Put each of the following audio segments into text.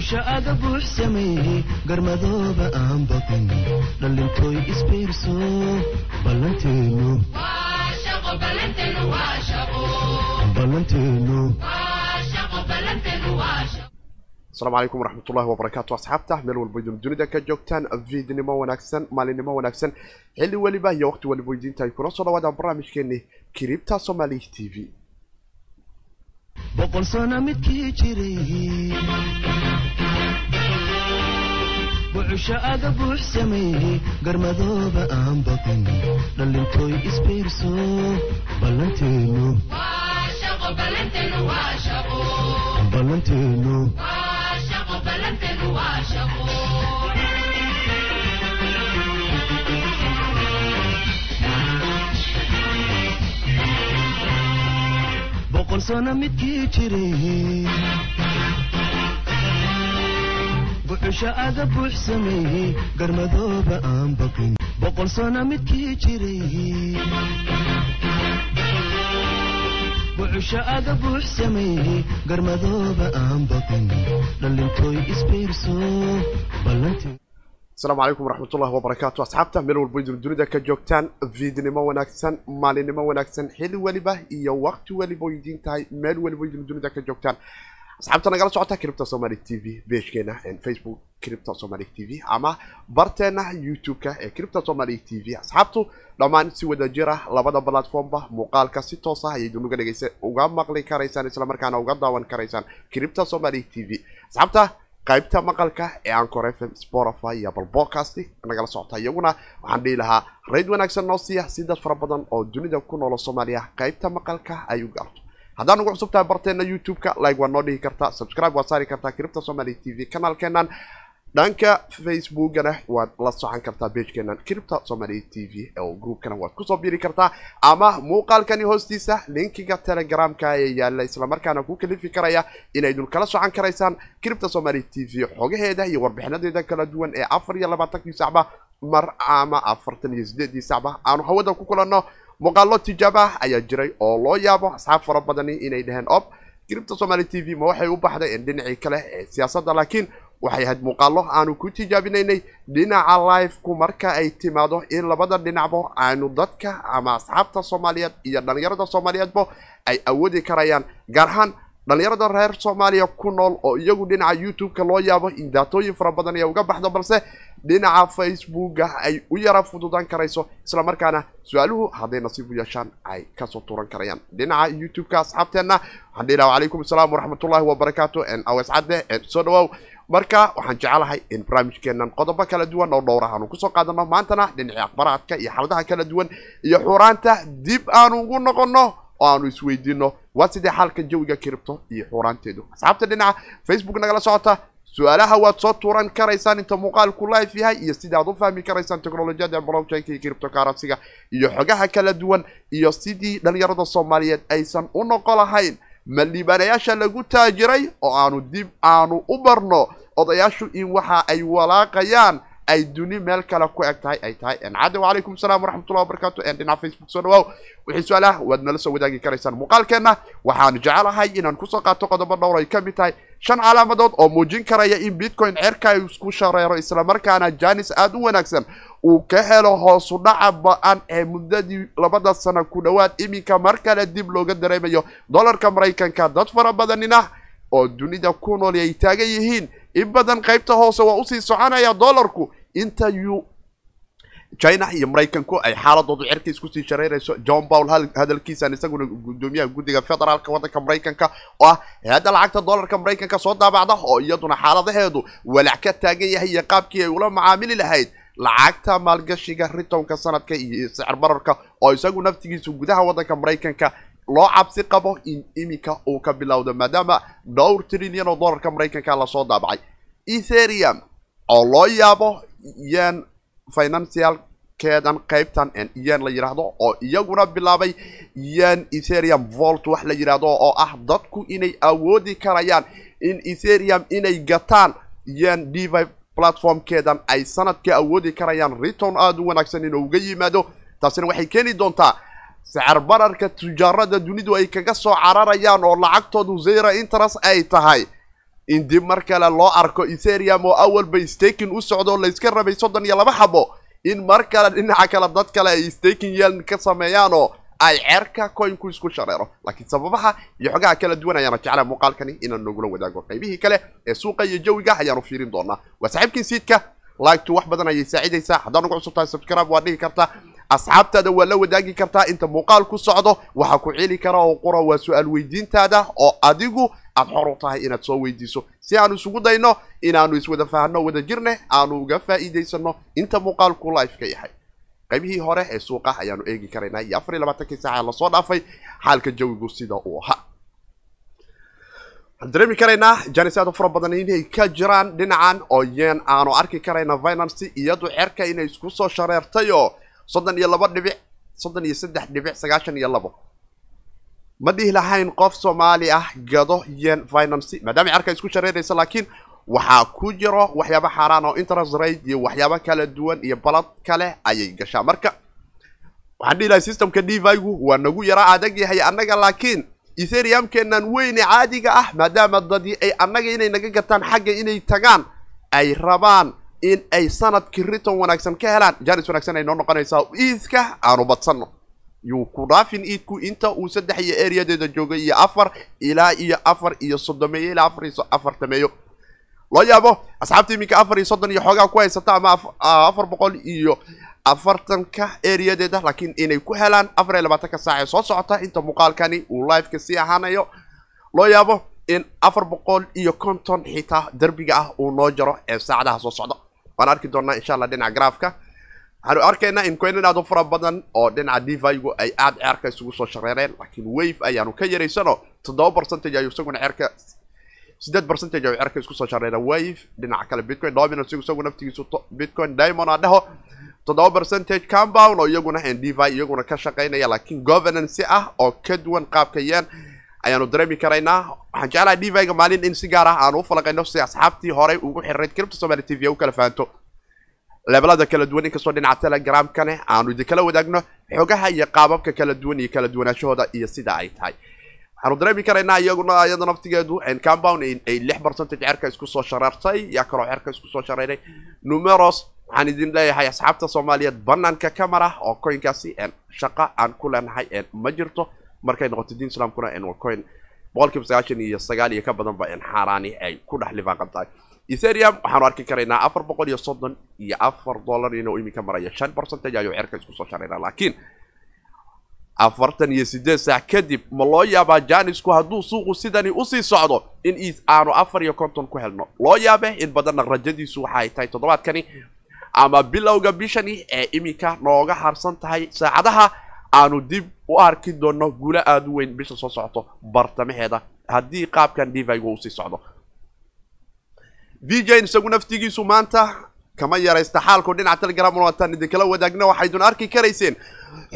buuxsho aga buux sameeyey garmadooba aan baqin dhallintooy isbiirso ballanteenu ballanteenu asalaamu calaykum waraxmatullahi wabarakaatu asxaabta meel walba idin dunida ka joogtaan viidnimo wanaagsan maalinimo wanaagsan xilli weliba iyo waqti waliba weydiinta ay kuna soo dhawaadaan barnaamijkeeni kiribta somali t v boqol sano midkii jiray buuxsho aga buux sameeyey garmadooba aan baqin dhallintooy isbiirso ballanteenu boqol sano midkii jiray buuxsho aga buux sameeyey garmadooba aan baqin boqol sano midkii jiray buuxsho aga buux garmadooba aan baqin dhallintooy isbiirso asalaamu calaykum waraxmatullahi wabarakaatu asxaabta meel walba idin dunida ka joogtaan viidnimo wanaagsan maalinimo wanaagsan xilli weliba iyo waqti weliba idiin tahay meel weliba idin dunida ka joogtaan asxaabta nagala socota cripta somaly t v beejkeena facebook cripta somaly t v ama barteena youtube-ka ee cripta somaly t v asxaabtu dhammaan si wada jir ah labada platformba muuqaalka si toos ah ayay dunuga dhegeysa uga maqli karaysaan islamarkaana uga daawan karaysaan cripta somaly t v asxaabta qaybta maqalka ee ancor f m spotify iyo apple podcast nagala socota iyaguna waxaan dhihi lahaa rayd wanaagsan noo siiya si dad fara badan oo dunida ku noolo soomaaliya qaybta maqalka ay u gaarto haddaan ugu cusub tahay barteena youtube-ka like waad noo dhihi kartaa subscribe waad saari kartaa kiribta somaly t v kanaalkeenan dhanka facebookana waad la socon kartaa pagekeenan kiribta somaly t v oo groupkana waad ku soo biri kartaa ama muuqaalkani hoostiisa linkiga telegramka ee yaalla islamarkaana ku kalifi karaya inaydun kala socon karaysaan kiribta somaly t v xogaheeda iyo warbixinadeeda kala duwan ee afar iyo labaatankii sacba mar ama afartan iyo sideedii sacba aanu hawada ku kulanno muuqaalo tijaaba ah ayaa jiray oo loo yaabo asxaab fara badani inay dhaheen ob kiribta somaly t v ma waxay u baxday dhinacii kale ee siyaasadda laakiin waxay ahayd muuqaalo aanu ku tijaabinaynay dhinaca live-ku marka ay timaado in labada dhinacba aanu dadka ama asxaabta soomaaliyeed iyo dhallinyarada soomaaliyeedba ay awoodi karayaan gaar ahaan dhallinyarada reer soomaaliya ku nool oo iyagu dhinaca youtube-ka loo yaabo in daatooyin fara badan ay uga baxdo balse dhinaca facebooka ay u yara fududaan karayso islamarkaana su'aaluhu hadday nasiib u yeeshaan ay ka soo tuuran karayaan. Dhinaca youtube-ka asxaabteenna waxaan dhihi laha calaykum asalaam waraxmatullahi wabarakaatu aws cadde soo dhawaaw marka waxaan jecelahay in barnaamijkeenan qodobo kala duwan oo dhowr ah ku soo qaadano maantana dhinacii akhbaraadka iyo xaladaha kala duwan iyo xuraanta dib aanu ugu noqono oo aanu isweydiino waa sidee xalka jawiga kiribto iyo xuuraanteedu asxaabta dhinaca facebook nagala socota. Su'aalaha waad soo tuuran karaysaan inta muuqaalku live yahay iyo sida aad u fahmi karaysaan technolojiyada blockchainka iyo cripto iyo xogaha kala duwan iyo sidii dhalinyarada soomaaliyeed aysan u noqo lahayn ma liibaanayaasha lagu taajiray oo aanu dib aanu u barno odayaashu in waxa ay walaaqayaan ay duni meel kale ku eg tahay ay tahay. Cadde wacalaykum asalaam waraxmatullahi wabarakatu dhinaca facebook soo dhawaaw wixii su'aalaha waad nala soo wadaagi karaysaan muuqaalkeenna. Waxaan jecelahay inaan ku soo qaato qodobo dhowr ay ka mid tahay. Shan calaamadood oo muujin karaya in bitcoin cerka isku shareero islamarkaana janis aada u wanaagsan uu ka helo hoosu dhaca ba'an ee muddadii labada sano ku dhowaad. Iminka mar kale dib looga dareemayo dollarka maraykanka. Dad fara badanina oo dunida ku nool ay taagan yihiin in badan qaybta hoose waa u sii soconaya dollarku. Inta yu china iyo maraykanku ay xaaladoodu cerka isku sii shareerayso john paul hadalkiisan isaguna gudoomiyaha guddiga federaalka waddanka maraykanka oo ah hay'adda lacagta dollarka maraykanka soo daabacda oo iyaduna xaaladaheedu walac ka taagan yahay iyo qaabkii ay ula macaamili lahayd. Lacagta maalgashiga ritonka sanadka iyo sicir bararka oo isagu naftigiisu gudaha waddanka maraykanka loo cabsi qabo in iminka uu ka bilowdo maadaama dhowr trilyan oo dollarka maraykanka la soo daabacay. Etherium oo loo yaabo yan financialkeedan qaybtan yan la yidhaahdo oo iyaguna bilaabay yan etherium volt wax la yidhaahdo oo ah dadku inay awoodi karayaan in etherium inay gataan yan devi platformkeedan ay sannadkii awoodi karayaan return aada u wanaagsan inuu uga yimaado. Taasina waxay keeni doontaa sicir bararka tujaarada dunidu ay kaga soo cararayaan oo lacagtoodu zero interest ay tahay. In dib mar kale loo arko etherium oo awalba staking u socdo layska rabay soddon iyo laba xabo. In mar kale dhinaca kale dad kale ay staking yeel ka sameeyaanoo ay ceerka coinku isku shareero. Laakiin sababaha iyo xogaha kala duwan ayaana jeclaa muuqaalkani inaan nogula wadaago. Qaybihii kale ee suuqa iyo jawiga ayaanu fiirin doonaa waa saaxiibkiin siidka laagtu wax badan ayay saacidaysaa. Haddaan ugu cusub tahay subscribe waa dhihi kartaa asxaabtaada waa la wadaagi kartaa. Inta muuqaal ku socdo waxaa ku celi kara oo qura waa su'aal weydiintaada oo adigu aad xor u tahay inaad soo weydiiso. Si aanu isugu dayno inaanu iswada fahanno wada jirne aanu uga faa'iidaysano inta muuqaalku life ka yahay. Qaybihii hore ee suuqa ayaanu eegi karaynaa. Iyo afar iyo labaatankii saaca la soo dhaafay. Xaalka jawigu sida uu ahaa. Waxaan dareemi karaynaa janis aad u fara badan inay ka jiraan dhinacan oo yeen aanu arki karayna vinancy iyadu cerka inay isku soo shareertay oo soddon iyo laba dhibic soddon iyo saddex dhibic sagaashan iyo labo. Ma dhihi lahayn qof soomaali ah gado yen vinancy maadaama cerka isku shareeraysa laakiin waxaa ku jiro waxyaabo xaaraan oo interest rate iyo waxyaabo kala duwan iyo balad kale ayay gashaa. Marka waxaan dhihi lahay systemka devigu waa nagu yara adag yahay annaga laakiin etheriumkeenan weyne caadiga ah maadaama dadii ay annaga inay naga gataan xagga inay tagaan ay rabaan in ay sannadkii riton wanaagsan ka helaan janis wanaagsan ay noo noqonaysaa iidka aanu badsanno. Yuu ku dhaafin iidku inta uu saddex iyo areadeeda joogay iyo afar ilaa iyo afar iyo soddomeeyo ilaa afar iyo afartameeyo loo yaabo asxaabta iminka afar iyo soddon iyo xoogaa ku haysata ama afar boqol iyo afartanka areadeeda laakiin inay ku helaan afar iyo labaatanka saac ee soo socota inta muuqaalkani uu liveka sii ahaanayo. Loo yaabo in afar boqol iyo konton xitaa derbiga ah uu noo jaro ee saacadaha soo socda waan arki doonaa insha allah dhinaca graafka. Waxaanu arkaynaa in coinin aad u fara badan oo dhinaca devigu ay aada ceerka isugu soo shareereen laakiin wave ayaanu ka yaraysano toddoba percentage ayuu isaguna ceerka sideed percentage ayuu ceerka isku soo shareera wave dhinaca kale bitcoin dominance isagu naftigiisu bitcoin diamond aa dhaho toddoba percentage compound oo iyaguna devi iyaguna ka shaqaynaya laakiin governance ah oo ka duwan qaabka ayaanu dareemi karaynaa waxaan jeclahay deviga maalin in si gaar ah aanu u falaqayno si asxaabtii horey ugu xirayd cripto somaly t v u kala fahanto leebelada kala duwan inkastoo dhinaca telegramkane aanu idinkala wadaagno xogaha iyo qaababka kala duwan iyo kala duwanaashahooda iyo sida ay tahay. Waxaanu dareemi karaynaa iyaguna iyada naftigeedu compound ay lix percentage cerka isku soo shareertay yaa kaloo cerka isku soo shareeray numeros waxaan idin leeyahay asxaabta soomaaliyeed banaanka camera oo coinkaasi shaqa aan ku leenahay ma jirto markay noqoto diin islaamkuna waa coin boqol kiiba sagaashan iyo sagaal iyo ka badan ba xaaraani ay ku dhex lifaaqan tahay etherium waxaanu arki karaynaa afar boqol iyo soddon iyo afar dollar inuu iminka maraya shan percentage ayuu cerka isku soo shareynaa laakiin afartan iyo sideed saac kadib ma loo yaabaa janisku hadduu suuqu sidani u sii socdo in aanu afar iyo konton ku helno? Loo yaabe in badanna rajadiisu waxa ay tahay toddobaadkani ama bilowga bishani ee iminka nooga harsan tahay saacadaha aanu dib u arki doono guulo aada u weyn bisha soo socoto bartamaheeda haddii qaabkan devigu u sii socdo. V jn isagu naftigiisu maanta kama yaraysta xaalku dhinaca telegram wataan idinkala wadaagna waxaydun arki karayseen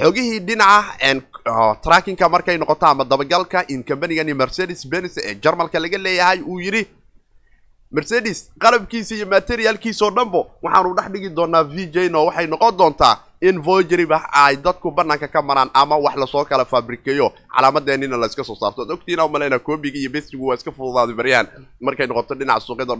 xogihii dhinaca trackinka markay noqoto ama dabagalka in combanigani mercedes benz ee jarmalka laga leeyahay uu yidhi mercedes qalabkiisa iyo materialkiisa oo dhanbo waxaanu dhex dhigi doonaa jn oo waxay noqon doontaa in vogeryba ay dadku banaanka ka maraan ama wax la soo kala fabrikeeyo. Calaamadeenina la iska soo saarto. Ad ogtiina umaleyna kobiga iyo bestigu waa iska fududaaday baryahan markay noqoto dhinaca suuqyada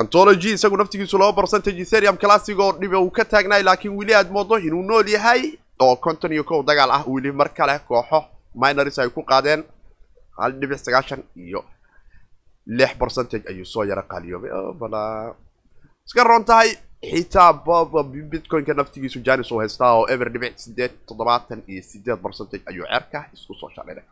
antology isagu naftigiisu laba percentage etherium classic oo dhiba uu ka taagnaay laakiin weli aad moodo inuu nool yahay oo konton iyo kow dagaal ah weli mar kale kooxo minors ay ku qaadeen hal dhibic sagaashan iyo lix percentage ayuu soo yaro qaaliyoobay. Bala iska roon tahay xitaa bitcoinka naftigiisu janis uu haystaa oo ever dhibic sideed toddobaatan iyo sideed percentage ayuu ceerka isku soo shareeray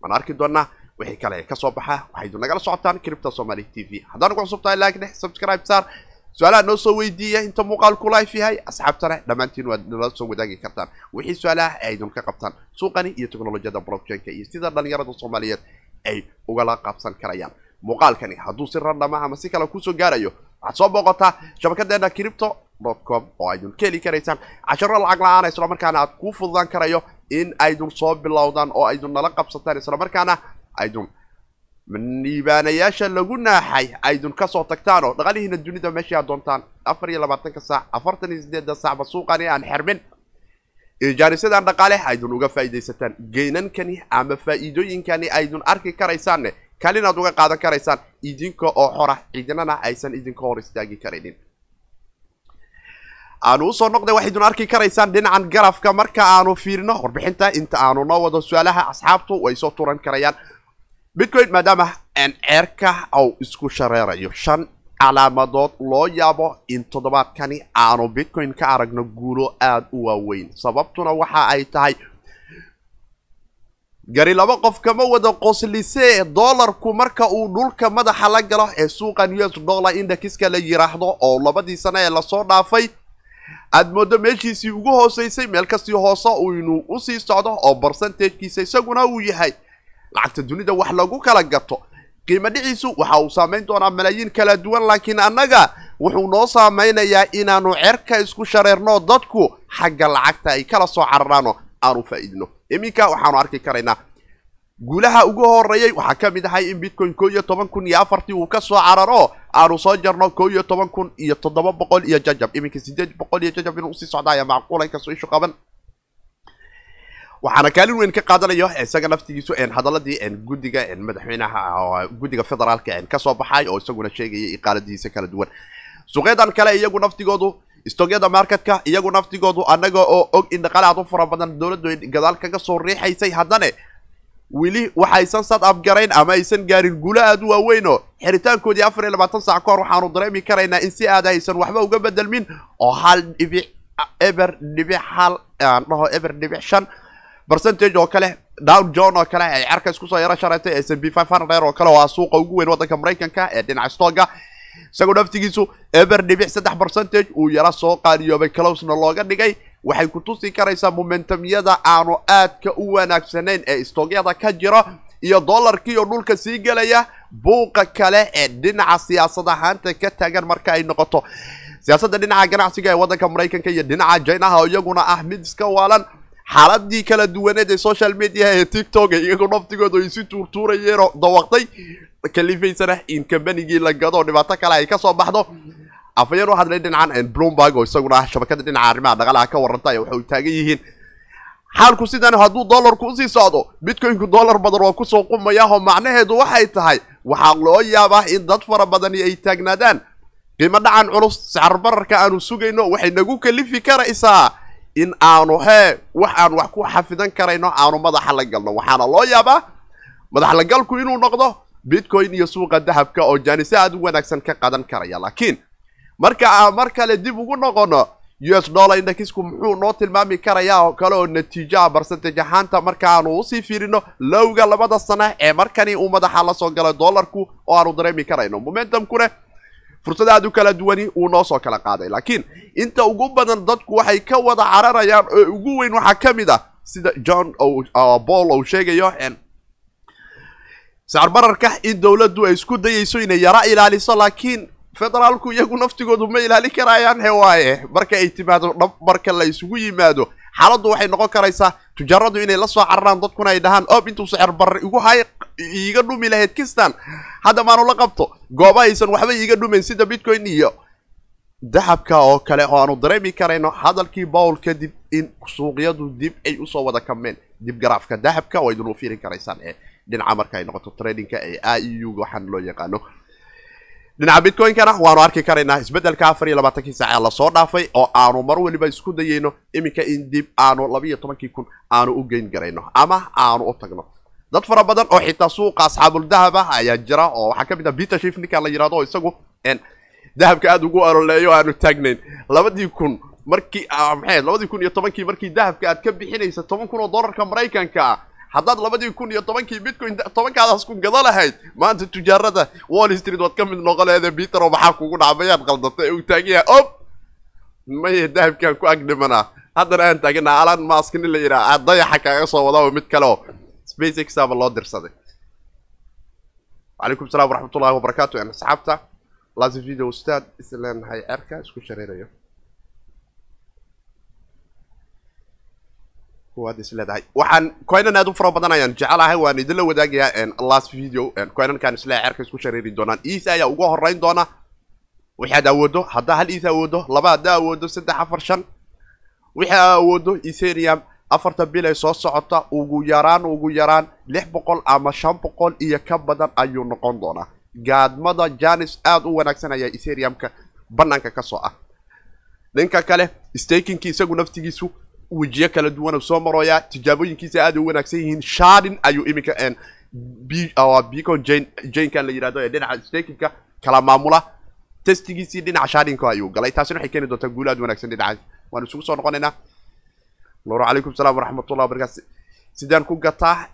waan arki doonaa wixii kale ka soo baxa waxaydu nagala socotaan cripto somaly t v haddaan ugu cusub tahay like dheh subscribe saar su'aalaha noo soo weydiiya inta muuqaalku life yahay asxaabtana dhammaantiin waad nala soo wadaagi kartaan wixii su'aalaha ay aydun ka qabtaan suuqani iyo teknolojiyada blockchainka iyo sida dhalinyarada soomaaliyeed ay ugala qabsan karayaan muuqaalkani hadduu si randhama ama si kale ku soo gaarayo waxaad soo booqataa shabakadeena cripto com oo aydun ka heli karaysaan casharo lacag la'aan islamarkaana aad kuu fududaan karayo in aydun soo bilowdaan oo aydun nala qabsataan islamarkaana aydun niibaanayaasha lagu naaxay aydun ka soo tagtaan oo dhaqalihiina dunida meeshii aad doontaan. Afar iyo labaatanka saac afartan iyo sideedda saacba suuqani aan xermin. Jaanisyadan dhaqaale aydun uga faa'iidaysataan. Geynankani ama faa'iidooyinkani aydun arki karaysaanne kaalin aad uga qaadan karaysaan idinka oo xora cidinana aysan idinka hor istaagi karaynin. Aanu u soo noqday waxaydun arki karaysaan dhinacan garafka marka aanu fiirino warbixinta inta aanu noo wado su'aalaha asxaabtu way soo turan karayaan. Bitcoin maadaama ceerka uu isku shareerayo shan calaamadood loo yaabo in toddobaadkani aanu bitcoin ka aragno guulo aada u waaweyn. Sababtuna waxa ay tahay gari laba qof kama wada qoslise dollarku marka uu dhulka madaxa la galo ee suuqan u s dollar indexka la yiraahdo oo labadii sano ee la soo dhaafay aad moodo meeshiisii ugu hooseysay meel kastii hoose uynu u sii socdo oo barcentagekiisa isaguna uu yahay. Lacagta dunida wax lagu kala gato qiimo dhiciisu waxa uu saamayn doonaa malaayiin kala duwan laakiin annaga wuxuu noo saameynayaa inaanu cerka isku shareerno dadku xagga lacagta ay kala soo cararaano aanu faa'iidno iminka waxaanu arki karaynaa. Guulaha ugu horeeyey waxaa ka mid ahay in bitcoin koo iyo toban kun iyo afartii uu ka soo cararo. Aanu soo jarno koo iyo toban kun iyo toddoba boqol iyo jajab. Iminka sideed boqol iyo jajab inuu u sii socda ayaa macquula inkastoo ishu qaban. Waxaana kaalin weyn ka qaadanayo isaga naftigiisu hadaladii guddiga madaxweynaha guddiga federaalka ka soo baxay oo isaguna sheegayay iqaaladiisa kala duwan. Suuqyadan kale iyagu naftigoodu stogyada marketka iyagu naftigoodu annaga oo og in dhaqaale aad u fara badan dowladdu gadaal kaga soo riixaysay haddana weli waxaysan sad abgarayn ama aysan gaarin guulo aada u waaweynoo xiritaankoodii afar iyo labaatan saac ka hor waxaanu dareemi karaynaa in si aada aysan waxba uga bedelmin oo hal dhibic eber dhibic hal aan dhaho eber dhibic shan percentage oo kale down john oo kale ay cerka isku soo yaro shareetay s b five hundred oo kale oo ah suuqa ugu weyn waddanka maraykanka ee dhinaca stoga isagoo naftigiisu eber dhibic saddex percentage uu yara soo qaaliyoobay closena looga dhigay waxay ku tusi karaysaa momentumyada aanu aadka u wanaagsanayn ee stogyada ka jira iyo dollarkii oo dhulka sii gelaya buuqa kale ee dhinaca siyaasad ahaanta ka taagan marka ay noqoto. Siyaasadda dhinaca ganacsiga ee waddanka maraykanka iyo dhinaca jinaha oo iyaguna ah mid iska waalan xaaladii kala duwaneed ee social media ee tiktok iyagoo naftigooda ay si tuurtuurayeenoo dawaqtay. Kalifaysana in kambanigii la gado dhibaato kale ay ka soo baxdo. Afayeen u hadlay dhinacan bloomberg oo isaguna ah shabakada dhinaca arrimaha dhaqaalaha ka warranta waxay taagan yihiin. Xaalku sidan hadduu dollarku u sii socdo bitcoinku dollar badan waa ku soo qumaya oo macnaheedu waxay tahay waxaa loo yaabaa in dad fara badani ay taagnaadaan. Qiimo dhacan culus sicir bararka aanu sugayno waxay nagu kalifi karaysaa in aanu hee wax aan wax ku xafidan karayno aanu madaxa la galno. Waxaana loo yaabaa madax la galku inuu noqdo bitcoin iyo suuqa dahabka oo jaanise aada u wanaagsan ka qadan karaya. Laakiin marka aan mar kale dib ugu noqono u s dollar indexku muxuu noo tilmaami karayaa oo kale oo natiijaha barcentage ahaanta markaaanu u sii fiirino lowga labada sana ee markani uu madaxa la soo galay dollarku oo aanu dareemi karayno. Momentumkuna fursad aad u kala duwani uu noo soo kala qaaday. Laakiin inta ugu badan dadku waxay ka wada cararayaan oo ugu weyn waxaa ka mid ah sida john paul uu sheegayo sicir in dowladdu ay isku dayayso inay yara ilaaliso laakiin federaalku iyagu naftigoodu ma ilaali karayaan he waaye. Marka ay timaado dhab marka la isugu yimaado xaaladdu waxay noqon karaysaa tujaaradu inay la soo cararaan dadkuna ay dhahaan ob intuu sicir igu hay iiga dhumi lahayd kistan. Hadda maanu la qabto gooba aysan waxba iiga dhumayn sida bitcoin iyo dahabka oo kale oo aanu dareemi karayno hadalkii bowl kadib in suuqyadu dib ay u soo wada kameen dib garaafka dahabka oo idin u karaysaan ee dhinaca marka ay noqoto tradingka ee a e u waxaan loo yaqaano. Dhinaca bitcoin-kana waanu arki karaynaa isbeddelka afar iyo labaatankii saac ee la soo dhaafay oo aanu mar waliba isku dayayno. Iminka in dib aanu labiiyo tobankii kun aanu u geyn garayno ama aanu u tagno dad fara badan oo xitaa suuqa asxaabul dahab ah ayaa jira oo waxaa ka mid ah peter shif ninka la yihahdo oo isagu dahabka aada ugu ololeeyo aanu taagnayn. Labadii kun markii maxay labadii kun iyo tobankii markii dahabka aad ka bixinaysa toban kun oo dollarka maraykanka ah haddaad labadii kun iyo tobankii bitcoin tobankaadaas ku gada lahayd maanta tujaarada wall street waad ka mid noqon leeda peter oo maxaa kugu dhacbayaad qaldatay uu taagan yahay ob maya dahabkaan ku agdhimanaa haddana aan taaganaa alan mask nin la yidhaha dayaxa kaaga soo wada oo mid kale oo spacex aba loo dirsaday. Calaykum salaam waraxmatullahi wabarakaatu en asxaabta lasi video ustaad is leenahay cerka isku shareerayo kuwaad is waxaan coinan aad u fara badan ayaan jecelahay waan idinla wadaagayaa last video coinankaan isleehay cerka isku shareeri doonaan. Iisa ayaa uga horeyn doona. Wixii aad awoodo haddaa hal iisa awoodo laba haddaa awoodo saddex afar shan. Wixii aa awoodo ethereum afarta bil ee soo socota ugu yaraan ugu yaraan lix boqol ama shan boqol iyo ka badan ayuu noqon doonaa. Gaadmada janis aada u wanaagsan ayaa ethereumka banaanka ka soo ah. Dhanka kale stakinkii isagu naftigiisu wejiyo kala duwan soo marooyaa tijaabooyinkiisa aada u wanaagsan yihiin shardin ayuu iminka beacon jankan la yihahdo ee dhinaca stakinka kala maamula. Testigiisii dhinaca shardinka ayuu galay taasina waxay keeni doontaa guul aad wanaagsan dhinaca. Waan isugu soo noqonaynaa nuur calaykum salaam waraxmatullah wabarakatu sidaan ku gataa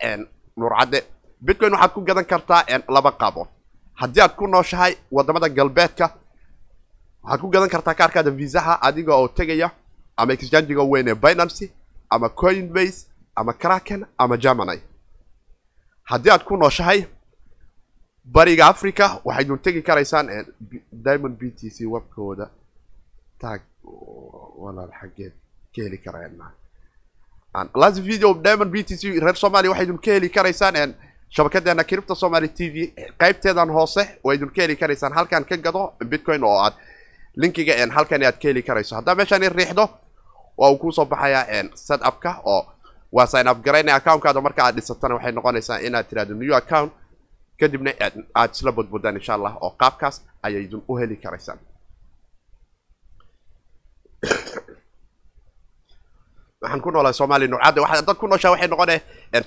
nuur cadde. Bitcoin waxaad ku gadan kartaa laba qaabo haddii aad ku nooshahay waddamada galbeedka waxaad ku gadan kartaa kaarkaada visaha adiga oo tegaya ama exchangiga weyn ee binancy ama coinbase ama craken ama germany haddii aad ku nooshahay bariga africa waxaydun tegi karaysaan diamond b t c webkooda. Tag walaal xageed ka heli karaan last video diamond b t c reer somalia waxaydun ka heli karaysaan shabakadeena cripta somaly t v qaybteedan hoose waydun ka heli karaysaan halkan ka gado bitcoin oo aad linkiga halkan aad ka heli karayso haddaa meeshaan riixdo waa uu ku soo baxayaa set upka oo waa sign up garaynaya accountkaada marka aad dhisatana waxay noqonaysaa inaad tirahdo new account kadibna aad isla bodbodaan insha allah oo qaabkaas ayaydun u heli karaysaan waxaan ku noolahay somalia nuurcadde waxaad dad ku nooshaa waxay noqone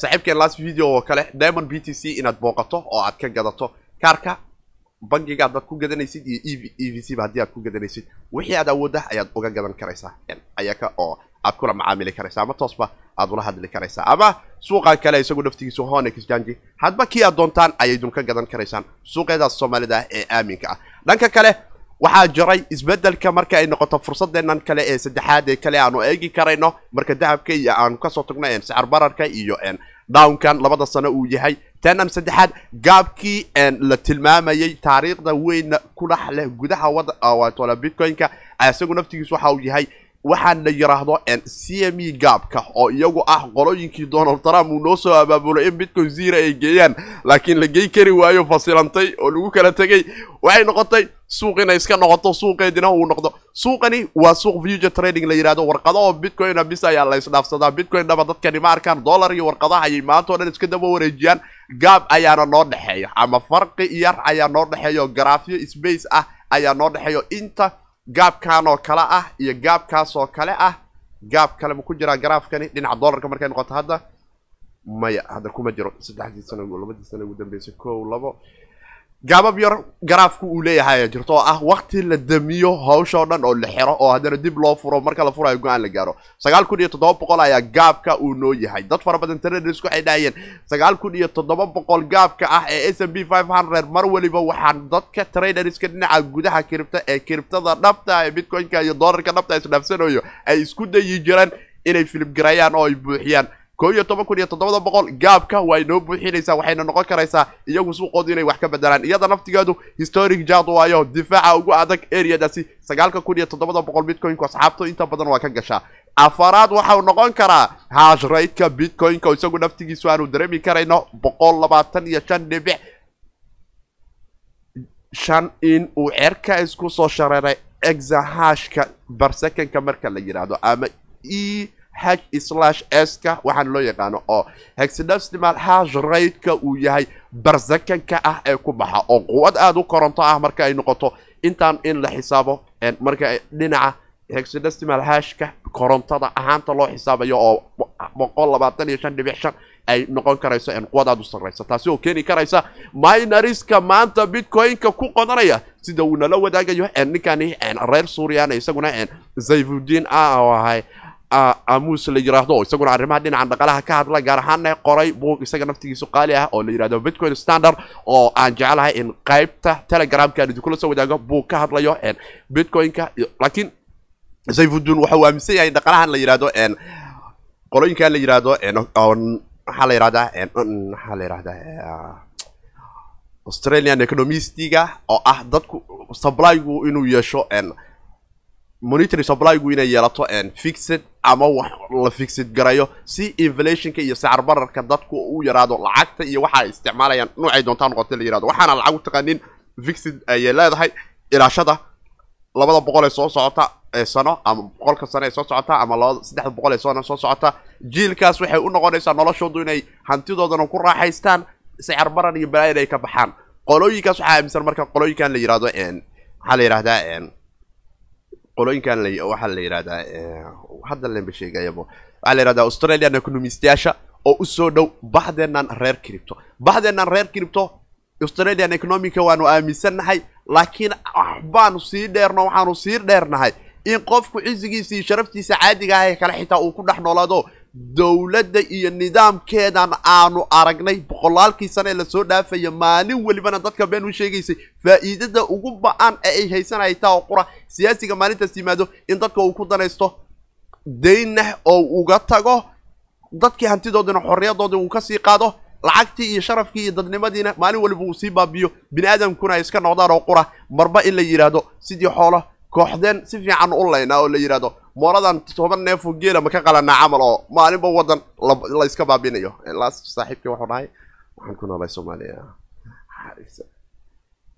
saaxiibkeen last video oo kale diamond b t c inaad booqato oo aad ka gadato kaarka bangiga dad ku gadanaysid iyo e e v c ba haddii aad ku gadanaysid. Wixii aad awoodda ayaad uga gadan karaysaa ayaka oo aad kula macaamili karaysaa ama toosba aad ula hadli karaysaa. Ama suuqan kale isagu naftigiisu hon exchange hadba kii aad doontaan ayaydun ka gadan karaysaan suuqeedaas soomaalida ee aaminka ah. Dhanka kale waxaa jiray isbeddelka marka ay noqoto fursadeenan kale ee saddexaad ee kale aanu eegi karayno. Marka dahabka iyo aanu ka soo tagno sicir bararka iyo downkan labada sano uu yahay. Tanan saddexaad gaabkii la tilmaamayay taariikhda weyna ku dhex leh gudaha bitcoin-ka isagu naftigiisu waxa uu yahay waxaan la yiraahdo c m e gaabka oo iyagu ah qolooyinkii donald trump uu noo soo abaabulay in bitcoin zero ay geeyaan laakiin la gey kari waayo fasilantay oo lagu kala tegay. Waxay noqotay suuq inay iska noqoto suuqeedina uu noqdo. Suuqani waa suuq future trading la yihahdo warqado oo bitcoina bis ayaa la isdhaafsadaa. Bitcoin dhaba dadkani ma arkaan dollar iyo warqadaha ayay maanta o dhan iska daba wareejiyaan. Gaab ayaana noo dhexeeya ama farqi yar ayaa noo dhexeeya oo garaafyo space ah ayaa noo dhexeeyo. Inta gaabkan oo kale ah iyo gaabkaas oo kale ah gaab kale ma ku jiraa garaafkani dhinaca dollarka markay noqoto hadda maya hadda kuma jiro. Saddexdii sano labadii sano ugu dambeysay kow labo gaabab yar garaafku uu leeyahay ayaa jirto oo ah wakti la damiyo hawshao dhan oo la xiro oo haddana dib loo furo marka la furayo go'aan la gaaro. Sagaal kun iyo toddoba boqol ayaa gaabka uu noo yahay. Dad fara badan traders waxay dhahayeen sagaal kun iyo toddoba boqol gaabka ah ee s m b five hundred mar waliba waxaan dadka traderska dhinaca gudaha kiribta ee kiribtada dhabta ee bitcoin-ka iyo dollarka dhabta isdhaafsanayo ay isku dayi jiraan inay filibgarayaan oo ay buuxiyaan koo toban kun iyo toddobada boqol gaabka waa inoo buuxinaysaa waxayna noqon karaysaa iyagu suuqoodu inay wax ka bedelaan iyada naftigeedu historic jad waayo difaaca ugu adag areadaasi sagaalka kun iyo toddobada boqol bitcoinku asxaabtu inta badan waa ka gashaa. Afaraad waxau noqon karaa hash rateka bitcoinka oo isagu naftigiisu aanu dareemi karayno boqol labaatan iyo shan dhibic. Shan in uu cerka isku soo shareeray exahashka barsekanka marka la yidhaahdo ama e h slash ska waxaana loo yaqaano oo hexidesimal hash rateka uu yahay barsakanka ah ee ku baxa. Oo quwad aada u koronto ah marka ay noqoto intaan in la xisaabo marka dhinaca hexidesimal hashka korontada ahaanta loo xisaabayo oo boqol labaatan iyo shan dhibic shan ay noqon karayso quwad aada u sarreysa taasi oo keeni karaysa minariska maanta bitcoin-ka ku qodanaya. Sida uu nala wadaagayo ninkani reer suuriyan isaguna zayfudiin ah oo ahay amuus la yiraahdo oo isaguna arrimaha dhinaca dhaqalaha ka hadla gaar ahaanna qoray buug isaga naftigiisu qaali ah oo la yiraahdo bitcoin standard oo aan jecelahay in qaybta telegramka aan idinkula soo wadaago buug ka hadlayo bitcoin-ka. Laakiin zayfuddin waxa aaminsan yahay dhaqalahan la yiraahdo qolooyinkan la yiraahdo maxaa la yirahdaa maxaa la yirahdaa australian economistiga oo ah dadku supplygu inuu yeesho monitory supplygu inay yeelato fixed ama wax la fixed garayo. Si inflationka iyo sacir bararka dadku u yaraado lacagta iyo waxa ay isticmaalayaan noocay doontaa noqotay la yiraahdo waxaana lacag u taqaanin fixed ayay leedahay. Ilaashada labada boqol ee soo socota ee sano ama boqolka sano ee soo socota ama laba saddexda boqol ee sano soo socota. Jiilkaas waxay u noqonaysaa noloshoodu inay hantidoodana ku raaxaystaan sicir baran iyo balaayan ay ka baxaan. Qolooyinkaas waxaa aaminsan marka qolooyinkan la yihahdo maxaa la yihahdaa qolooyinkan waxaa la yihahdaa hadda lemba sheegayabo waxaa la yihahdaa australian economistayaasha oo u soo dhow baxdeenan reer cripto baxdeenan reer cripto australian economica waanu aaminsannahay laakiin waxbaanu sii dheerno waxaanu sii dheernahay in qofku cisigiisa iyo sharaftiisa caadiga ah ee kale xitaa uu ku dhex noolaado dowladda iyo nidaamkeedan aanu aragnay. Boqolaalkii sane ee la soo dhaafaya maalin welibana dadka been u sheegaysay faa'iidada ugu ba'an ee ay haysanaya taa oo qura siyaasiga maalintaas yimaado in dadka uu ku danaysto daynah oo uga tago dadkii hantidoodina xorriyadoodii uu ka sii qaado lacagtii iyo sharafkii iyo dadnimadiina maalin waliba uu sii baabiyo bini aadamkuna ay iska noqdaan oo qura. Marba in la yidhaahdo sidii xoolo kooxdeen si fiican u laynaa oo la yidhahdo mooladan toban neefo geela ma ka qalanaa camal oo maalinba wadan la iska baabinayo. Laas saaxiibkii wuxuu dhahay waxaan ku noolay soomaaliya.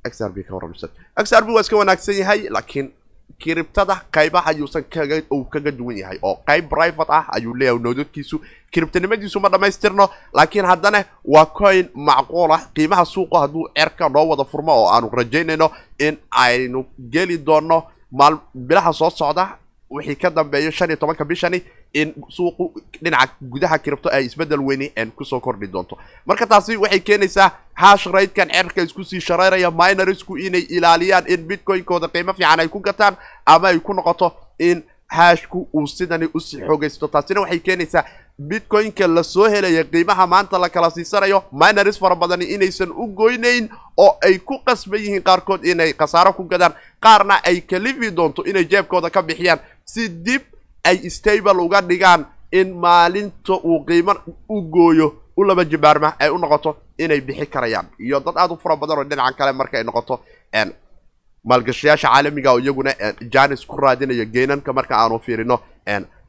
X r b ka warramsan x r b waa iska wanaagsan yahay laakiin kiribtada qaybaha ayuusan kaga uu kaga duwan yahay oo qayb private ah ayuu leeyahay noodadkiisu kiribtanimadiisu ma dhammaystirno laakiin haddana waa coin macquul ah. Qiimaha suuqa hadduu cerka noo wada furmo oo aanu rajaynayno in aynu geli doono maal bilaha soo socda wixii ka dambeeyo shan iyo tobanka bishani in suuqu dhinaca gudaha kiribto ay isbeddel weyni ku soo kordhi doonto. Marka taasi waxay keenaysaa hash raydkan cerka isku sii shareeraya minorisku inay ilaaliyaan in bitcoin-kooda qiimo fiican ay ku gataan ama ay ku noqoto in hashku uu sidani u sii xoogaysto. Taasina waxay keenaysaa bitcoin-ka la soo helaya qiimaha maanta la kala siisanayo minoris fara badani inaysan u goynayn oo ay ku qasban yihiin qaarkood inay khasaaro ku gadaan. Qaarna ay kalifi doonto inay jeebkooda ka bixiyaan. Si dib ay stable uga dhigaan in maalinta uu qiimo u gooyo u laba jibaarma ay u noqoto inay bixi karayaan. Iyo dad aada u fara badan oo dhinacan kale marka ay noqoto maalgashayaasha caalamiga oo iyaguna janis ku raadinayo geenanka marka aanu fiirino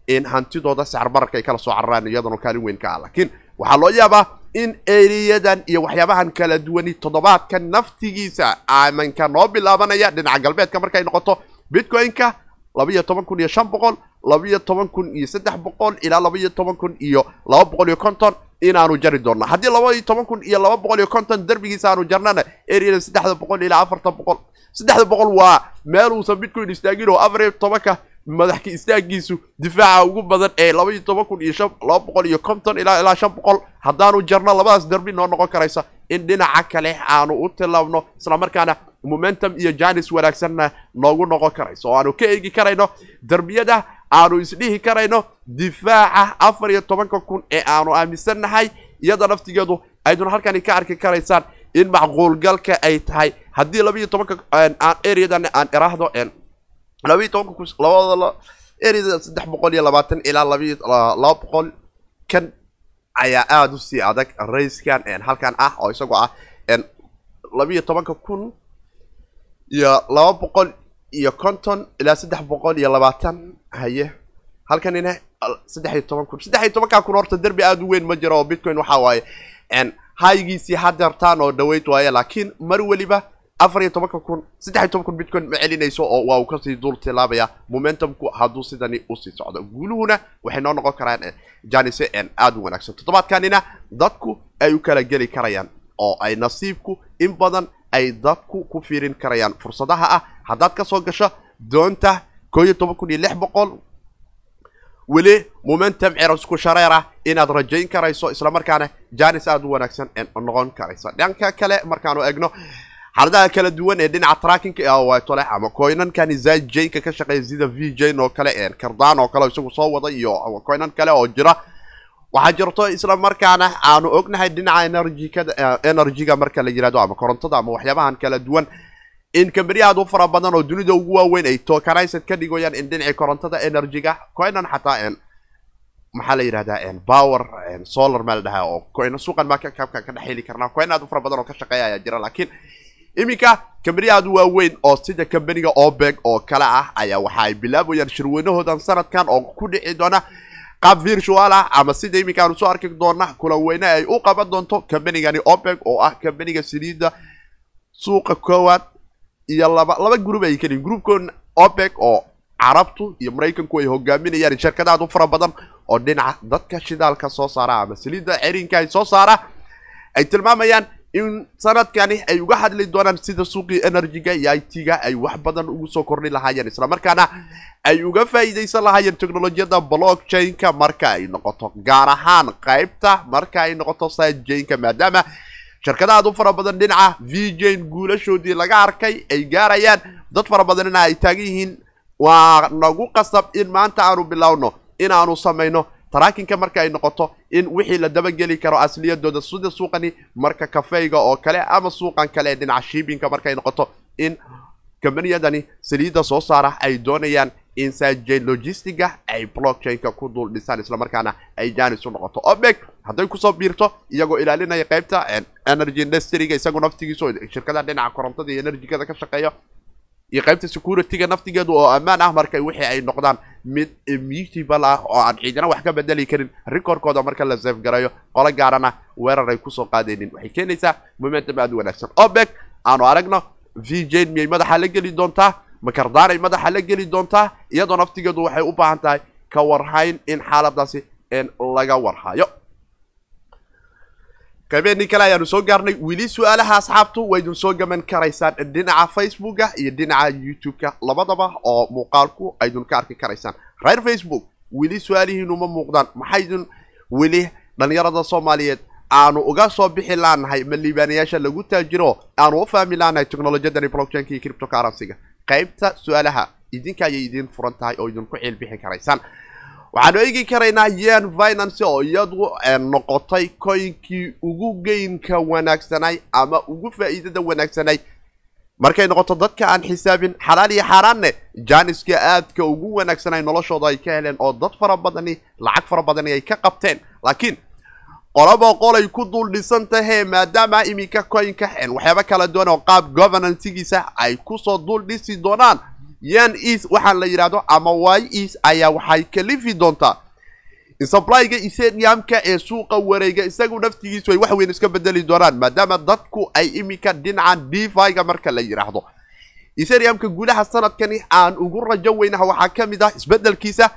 in hantidooda sicir bararka ay kala soo cararaan iyadana kaalin weyn ka ah. Laakiin waxaa loo yaabaa in eriyadan iyo waxyaabahan kala duwani toddobaadka naftigiisa amanka noo bilaabanaya. Dhinaca galbeedka markay noqoto bitcoin-ka labaiyo toban kun iyo shan boqol labaiyo toban kun iyo saddex boqol ilaa labaiyo toban kun iyo laba boqol iyo konton inaanu jari doonno haddii labaiyo toban kun iyo laba boqol iyo konton derbigiisa aanu jarnana eriyada saddexda boqol ilaa afartan boqol. Saddexda boqol waa meel uusan bitcoin istaagin oo afar iyo tobanka madaxka istaagiisu difaaca ugu badan ee laba iyo toban kun iyo shan laba boqol iyo konton ilaa ilaa shan boqol. Haddaanu jarno labadaas derbi noo noqon karaysa in dhinaca kale aanu u tilaabno islamarkaana momentum iyo janis wanaagsanna noogu noqon karayso. Oo aanu ka eegi karayno derbiyada aanu isdhihi karayno difaaca afar iyo tobanka kun ee aanu aaminsannahay iyada naftigeedu aydun halkani ka arki karaysaan in macquulgalka ay tahay. Haddii laba iyo tobanka areadan aan iraahdo labaiyo tobanka labada ereyada saddex boqol iyo labaatan ilaa labaiyo laba boqol kan ayaa aada u sii adag rayskan halkan ah oo isagoo ah labaiyo tobanka kun iyo laba boqol iyo konton ilaa saddex boqol iyo labaatan haye halkanina saddex iyo toban kun saddex iyo tobankaa kun horta derbi aada u weyn ma jiro oo bitcoin waxa waaye haygiisii hadeertaan oo dhaweyd waaye laakiin mar weliba afar iyo tobanka kun saddex iyo toban kun bitcoin ma celinayso oo waa uu ka sii dul tilaabaya momentumku hadduu sidani u sii socdo. Guuluhuna waxay noo noqon karaan janise aada u wanaagsan. Toddobaadkanina dadku ay u kala geli karayaan oo ay nasiibku in badan ay dadku ku fiirin karayaan. Fursadaha ah haddaad ka soo gasho doonta koo iyo toban kun iyo lix boqol weli momentum cerosku shareera inaad rajayn karayso islamarkaana janis aada u wanaagsan noqon karaysa dhanka kale markaanu egno xaaladaha kala duwan ee dhinaca trackinga wato leh ama coinankani zajaynka ka shaqeeya sida v jane oo kale kardaan oo kale isagu soo wada iyo coinan kale oo jira. Waxaa jirto isla markaana aanu ognahay dhinaca energykada energyga marka la yihahdo ama korontada ama waxyaabahan kala duwan. In kambaniya aad u fara badan oo dunida ugu waaweyn ay tokanized ka dhigayaan in dhinacii korontada energyga coinan xataa maxaa la yidhahdaa power solar maa la dhahaa oo suuqan maa kabka ka dhex heli karnaa. Coin aad u fara badan oo ka shaqeeya ayaa jira laakiin iminka kambaniya aad u waaweyn oo sida kambaniga obeg oo kale ah ayaa waxa ay bilaabayaan shirweynahoodan sanadkan oo ku dhici doona qaab virtual ah ama sida iminka aanu soo arki doona kulan weyne ay u qaban doonto kambanigani obeg oo ah kambaniga saliida suuqa koowaad iyo laba laba group ay keliin groupkoon opec oo carabtu iyo maraykanku ay hogaaminayaan shirkadaad u fara badan oo dhinaca dadka shidaalka soo saara ama saliidda cerinka ay soo saara ay tilmaamayaan in sanadkani ay uga hadli doonaan sida suuqii energy-ga iyo i t-ga ay wax badan ugu soo kordhi lahaayeen islamarkaana ay uga faa'iidaysan lahaayeen technolojiyada blockchain-ka marka ay noqoto gaar ahaan qaybta marka ay noqoto sidejainka maadaama shirkadahaad u fara badan dhinaca vjain guulashoodii laga arkay ay gaarayaan. Dad fara badanina ay taagan yihiin waa nagu qasab in maanta aanu bilowno inaanu samayno taraakinka marka ay noqoto in wixii la dabageli karo asliyadooda sida suuqani marka kafeyga oo kale ama suuqan kale dhinaca shiibinka markay noqoto in kambaniyadani saliidda soo saara ay doonayaan in sajain logistiga ay blockchain-ka ku dul dhisaan islamarkaana ay janis u noqoto. Obeg hadday ku soo biirto iyagoo ilaalinaya qaybta energy industryga isagu naftigiisu shirkadaha dhinaca korontada iyo enerjigada ka shaqeeya iyo qaybta security-ga naftigeedu oo ammaan ah marka wixii ay noqdaan mid immutable ah oo aan ciidana wax ka bedeli karin recordkooda marka la garayo qolo gaarana weerar ay ku soo qaadaynin waxay keenaysaa momentum aada u wanaagsan obeg aanu aragno vjain miyay madaxa la geli doontaa makardaanay madaxa la geli doontaa iyadoo naftigeedu waxay u baahan tahay ka warhayn in xaaladaasi laga warhayo qaybeenii kale ayaanu soo gaarnay weli su'aalaha asxaabtu waydun soo gaman karaysaan. Dhinaca facebooka iyo dhinaca youtube-ka labadaba oo muuqaalku aydun ka arki karaysaan. Reer facebook weli su'aalihiinu ma muuqdaan maxaydun weli dhalinyarada soomaaliyeed? Aanu uga soo bixi laanahay ma liibaanayaasha lagu taajiro? Aanu u fahmi laanahay technolojiyadani blockchainka iyo criptocurrency-ga qaybta su'aalaha idinka ayay idiin furan tahay oo idinku ciilbixi karaysaan waxaanu eegi karaynaa yan finance oo iyadu noqotay coinkii ugu geynka wanaagsanay ama ugu faa'iidada wanaagsanay. Markay noqoto dadka aan xisaabin xalaal iyo xaaraanne janiska aadka ugu wanaagsanay noloshooda ay ka heleen oo dad fara badani lacag fara badani ay ka qabteen. Laakiin qolaba qolay ku dul dhisan tahee maadaama iminka coinka waxyaaba kala duwan oo qaab governancegiisa ay ku soo dul dhisi doonaan yan eas waxaan la yidhahdo ama y eas ayaa waxay kalifi doontaa. In supplyga etheniumka ee suuqa wareega isagu naftigiisu ay wax weyn iska bedeli doonaan maadaama dadku ay iminka dhinacan defi-ga marka la yidhaahdo etheniumka gudaha sanadkani aan ugu rajo weynaha waxaa ka mid ah isbedelkiisa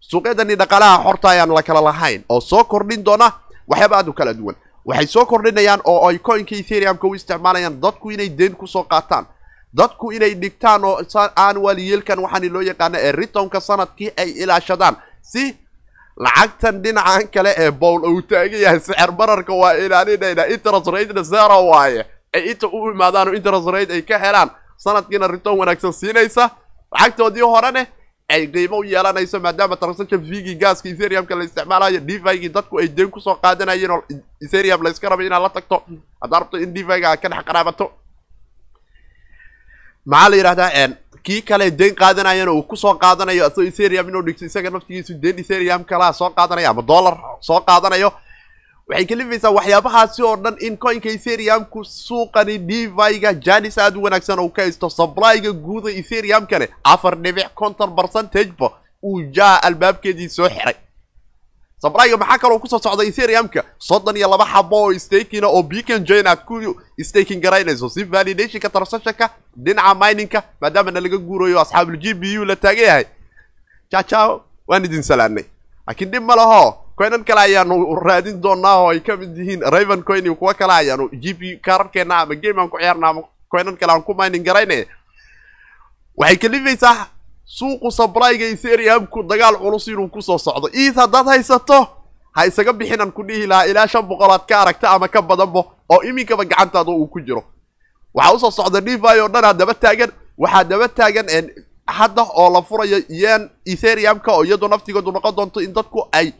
suuqyadani dhaqaalaha xorta ayaan la kala lahayn oo soo kordhin doona waxyaaba aad u kala duwan. Waxay soo kordhinayaan oo ay coinka etheniumka u isticmaalayaan dadku inay deen ku soo qaataan dadku inay dhigtaan oo annual yielkan waxaani loo yaqaana ee ritonka sannadkii ay ilaashadaan. Si lacagtan dhinacan kale ee bowl uu taagan yahay sixir bararka waa ilaalinayna interest ratena zero waaye. Ay inta u imaadaan oo interest rate ay ka helaan. Sanadkiina riton wanaagsan siinaysa lacagtoodii horene ay qiimo u yeelanayso maadaama transaction vigi gaaska etheriumka la isticmaalayo devigii dadku ay deen ku soo qaadanayeen oo etherium la iska rabay inaad la tagto. Haddaa rabto in deviga aad ka dhex qaraabato maxaa la yidhahdaa kii kale deen qaadanayana uu ku soo qaadanayo asagoo etherium inuu dhigto isaga naftigiisu deen etherium kalaa soo qaadanaya ama dollar soo qaadanayo. Waxay kalifaysaa waxyaabahaasi oo dhan in coinka etheriumku suuqani devi-ga janis aada u wanaagsan uu ka haysto supplyga guuda etheriumkane afar dhibic conton percentageba uu jaa albaabkeedii soo xiray supplyga maxaa kaloo ku soo socda etheriumka soddon iyo laba xabo oo stakina oo beacon join aad ku staking garaynayso si validationka transactionka dhinaca miningka maadaamana laga guurayo asxaabul g b u la taagan yahay. Jajao waan idin salaanay. Laakiin dhib ma laho. Coinan kale ayaanu raadin doonaa oo ay ka mid yihiin raven coin iyo kuwo kale ayaanu g p kaararkeena ama game aan ku ciyaarna ama coinan kale aan ku mining garaynay. Waxay kalifaysaa suuqu supplyga etheriumku dagaal culus inuu ku soo socdo. Iid haddaad haysato ha isaga bixinaan ku dhihi lahaa ilaa shan boqolaad ka aragta ama ka badanba oo iminkaba gacantaada uu ku jiro. Waxaa u soo socda devi oo dhan daba taagan. Waxaa daba taagan hadda oo la furayo yan etheriumka oo iyadoo naftigoodu noqon doonto in dadku ay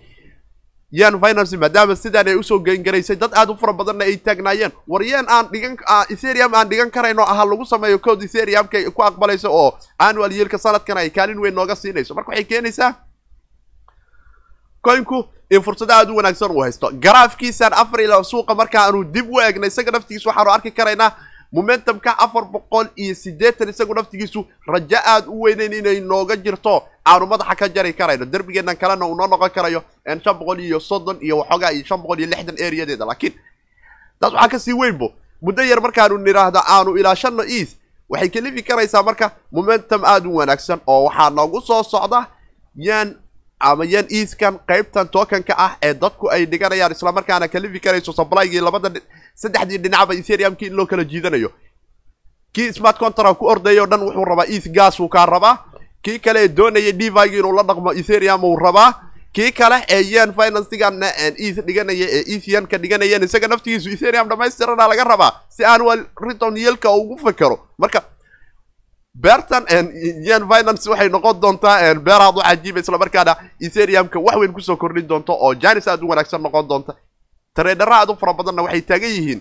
yan finance maadaama sidaan ay u soo gengaraysay dad aada u fara badanna ay taagnaayeen. War yan aan dhigan etherium aan dhigan karayno aha lagu sameeyo code etheriumka ku aqbalayso oo annual yielka sanadkan ay kaalin weyn nooga siinayso. Marka waxay keenaysaa coinku in fursado aada u wanaagsan uu haysto. Garaafkiisaan afar ila suuqa marka aanu dib u eegna isaga naftigiisu waxaanu arki karaynaa momentumka afar boqol iyo siddeetan isagu naftigiisu rajo aada u weyneyn inay nooga jirto. Aanu madaxa ka jari karayno derbigeenan kalena uu noo noqon karayo shan boqol iyo soddon iyo waxoogaa iyo shan boqol iyo lixdan areadeeda laakiin taas waxaa ka sii weynbo muddo yar markaanu nidhaahda aanu ilaashano eas waxay kalifi karaysaa marka momentum aada u wanaagsan oo waxaa noogu soo socda yan ama yan easkan qaybtan tokenka ah ee dadku ay dhiganayaan islamarkaana kalifi karayso sublygii labada saddexdii dhinacba ethereumkii in loo kala jiidanayo. Kii smart contract ku ordaya o dhan wuxuu rabaa eath gas uu kaa rabaa. Kii kale ee doonayay divigi inuu la dhaqmo ethereum uu rabaa. Kii kale ee yan financigana eath dhiganaya ee ethyanka dhiganayan isaga naftigiisu ethereum dhamaystirana laga rabaa si aan riton yelka ugu fekero. Marka beertan yan finance waxay noqon doontaa beeraad u cajiiba islamarkaana ethereumka wax weyn ku soo kordhin doonto oo janis aad u wanaagsan noqon doonta. Tareedhara aad u fara badanna waxay taagan yihiin.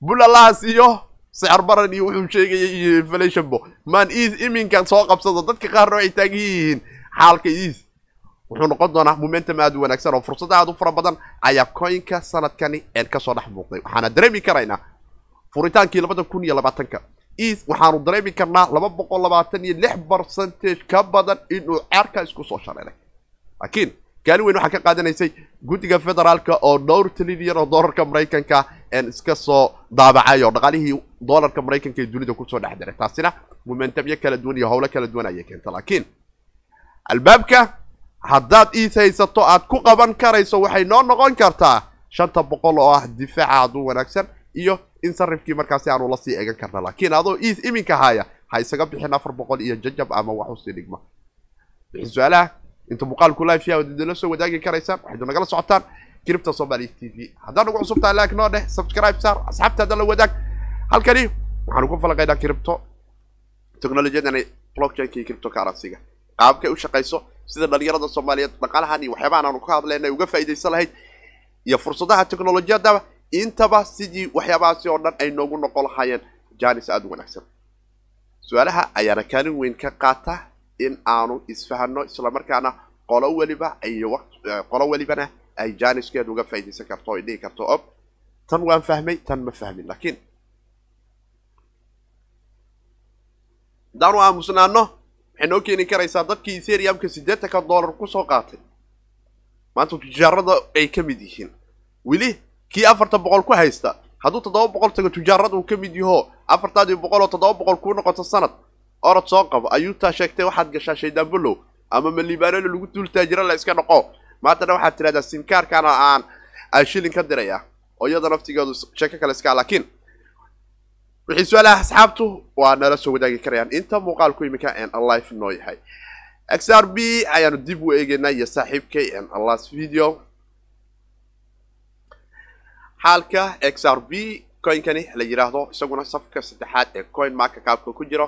Bulalahaas iyo sicir baran iyo wuxuu sheegayay iyo inflationbo maan eas iminkan soo qabsado dadka qaarna waxay taagan yihiin. Xaalka eas wuxuu noqon doonaa momentum aad u wanaagsan oo fursada aad u fara badan ayaa coinka sanadkani een ka soo dhex muuqday. Waxaana dareemi karaynaa furitaankii labada kun iyo labaatanka eas waxaanu dareemi karnaa laba boqol labaatan iyo lix percentage ka badan inuu ceerka isku soo shareeray. Laakiin kaalin weyn waxaa ka qaadanaysay guddiga federaalka oo dhowr trilyan oo doolarka maraykanka iska soo daabacay oo dhaqaalihii doolarka maraykanka ee dunida ku soo dhex diray. Taasina momentumyo kala duwan iyo howlo kala duwan ayay keenta laakiin albaabka haddaad iis haysato aad ku qaban karayso waxay noo noqon kartaa shanta boqol oo ah difaaca aad u wanaagsan iyo in sarifkii markaasi aanu la sii eegan karna laakiin adoo iis iminka haya ha isaga bixin afar boqol iyo jajab ama wax u sii dhigma. Wixii su'aalaha inta muuqaalku live yaha idinla soo wadaagi karaysaan waxaydu nagala socotaan cripta somali t v. Haddaan ugu cusubtahay like noo dheh subscribe saar asxaabtaada la wadaag. Halkani waxaanu ku falaqaynaa cripto technologiyadani blockchainka iyo cripto currency-ga qaabkay u shaqayso sida dhalinyarada soomaaliyeed dhaqaalahan iyo waxyaabahan aanu ka hadlayna ay uga faa'iidaysan lahayd iyo fursadaha technolojiyadaba intaba sidii waxyaabahaasi oo dhan ay noogu noqon lahaayeen janis aada u wanaagsan. Su'aalaha ayaana kaalin weyn ka qaata in aanu isfahano islamarkaana qolo weliba iyo qolo welibana ay janiskeeda uga faa'iidaysan karto ay dhihi karto ob tan waan fahmay tan ma fahmin laakiin haddaanu aamusnaano waxay noo keeni karaysaa dadkii ethereumka siddeetanka dollar ku soo qaatay. Maanta tujaarada ay ka mid yihiin. Weli kii afartan boqol ku haysta hadduu toddoba boqol tago tujaarada uu ka mid yaho afartaadii boqol oo toddoba boqol kuu noqoto sanad orod soo qabo ayuutaa sheegtay waxaad gashaa shaydaan bolow ama malibaanolo lagu duul taajiro la iska dhaqo maantana waxaad tidhahdaa simkaarkana aan aan shilin ka diraya oo iyada naftigeedu sheeko kale iskaa laakiin. Wixii su'aalaha asxaabtu waa nala soo wadaagi karayaan. Inta muuqaalku iminka n alive noo yahay. X r b ayaanu dib u eegeynaa iyo saaxiibkay n alas video xaalka x r b coinkani la yidhaahdo isaguna safka saddexaad ee coin marka kaabka ku jiro.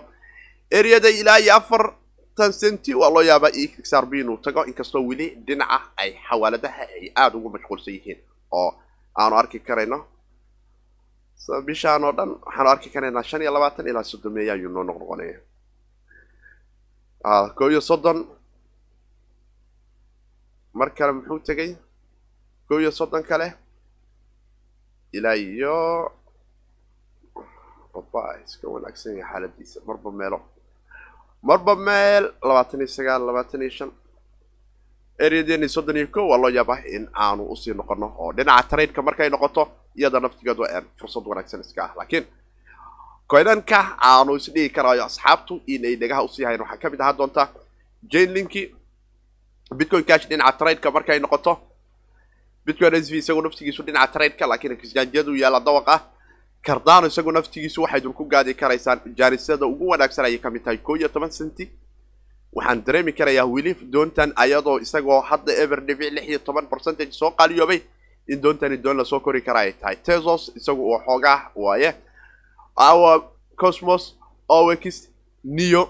Eryada ilaa iyo afartan centi waa loo yaabaa x r b inuu tago inkastoo weli dhinaca ay xawaaladaha ay aada ugu mashquulsan yihiin oo aanu arki karayno. Bishaan oo dhan waxaanu arki karaynaa shan iyo labaatan ilaa soddomeeya ayuu noo noqnoqonaya. Koo iyo soddon. Mar kale muxuu tegay koo iyo soddon kale ilaa iyo baba iska wanaagsan yahay xaaladiisa marba meelo. Marba meel. Labaatan iyo sagaal labaatan iyo shan. Ereadeeni soddon iyo ko waa loo yaabaa in aanu u sii noqono oo dhinaca traidka markay noqoto iyada naftigeedu aan fursad wanaagsan iska ah. Laakiin coinanka aanu isdhigi karaayo asxaabtu inay dhagaha u sii hayan waxaa ka mid ahaa doonta jane linki bitcoin cash dhinaca traidka markay noqoto bitcoin s v isagu naftigiisu dhinaca traidka laakiin exchangeyadu yaalla dawaq ah cardano isagu naftigiisu waxay dul ku gaadi karaysaan. Jaanisada ugu wanaagsan ayay ka mid tahay koo iyo toban centi waxaan dareemi karayaa weli doontan ayadoo isagoo hadda ever dhibic lix iyo toban percentage soo qaaliyoobay. In doontani doon la soo kori kara ay tahay. Tesos isagu uu xoogaa waaye awa cosmos owex neo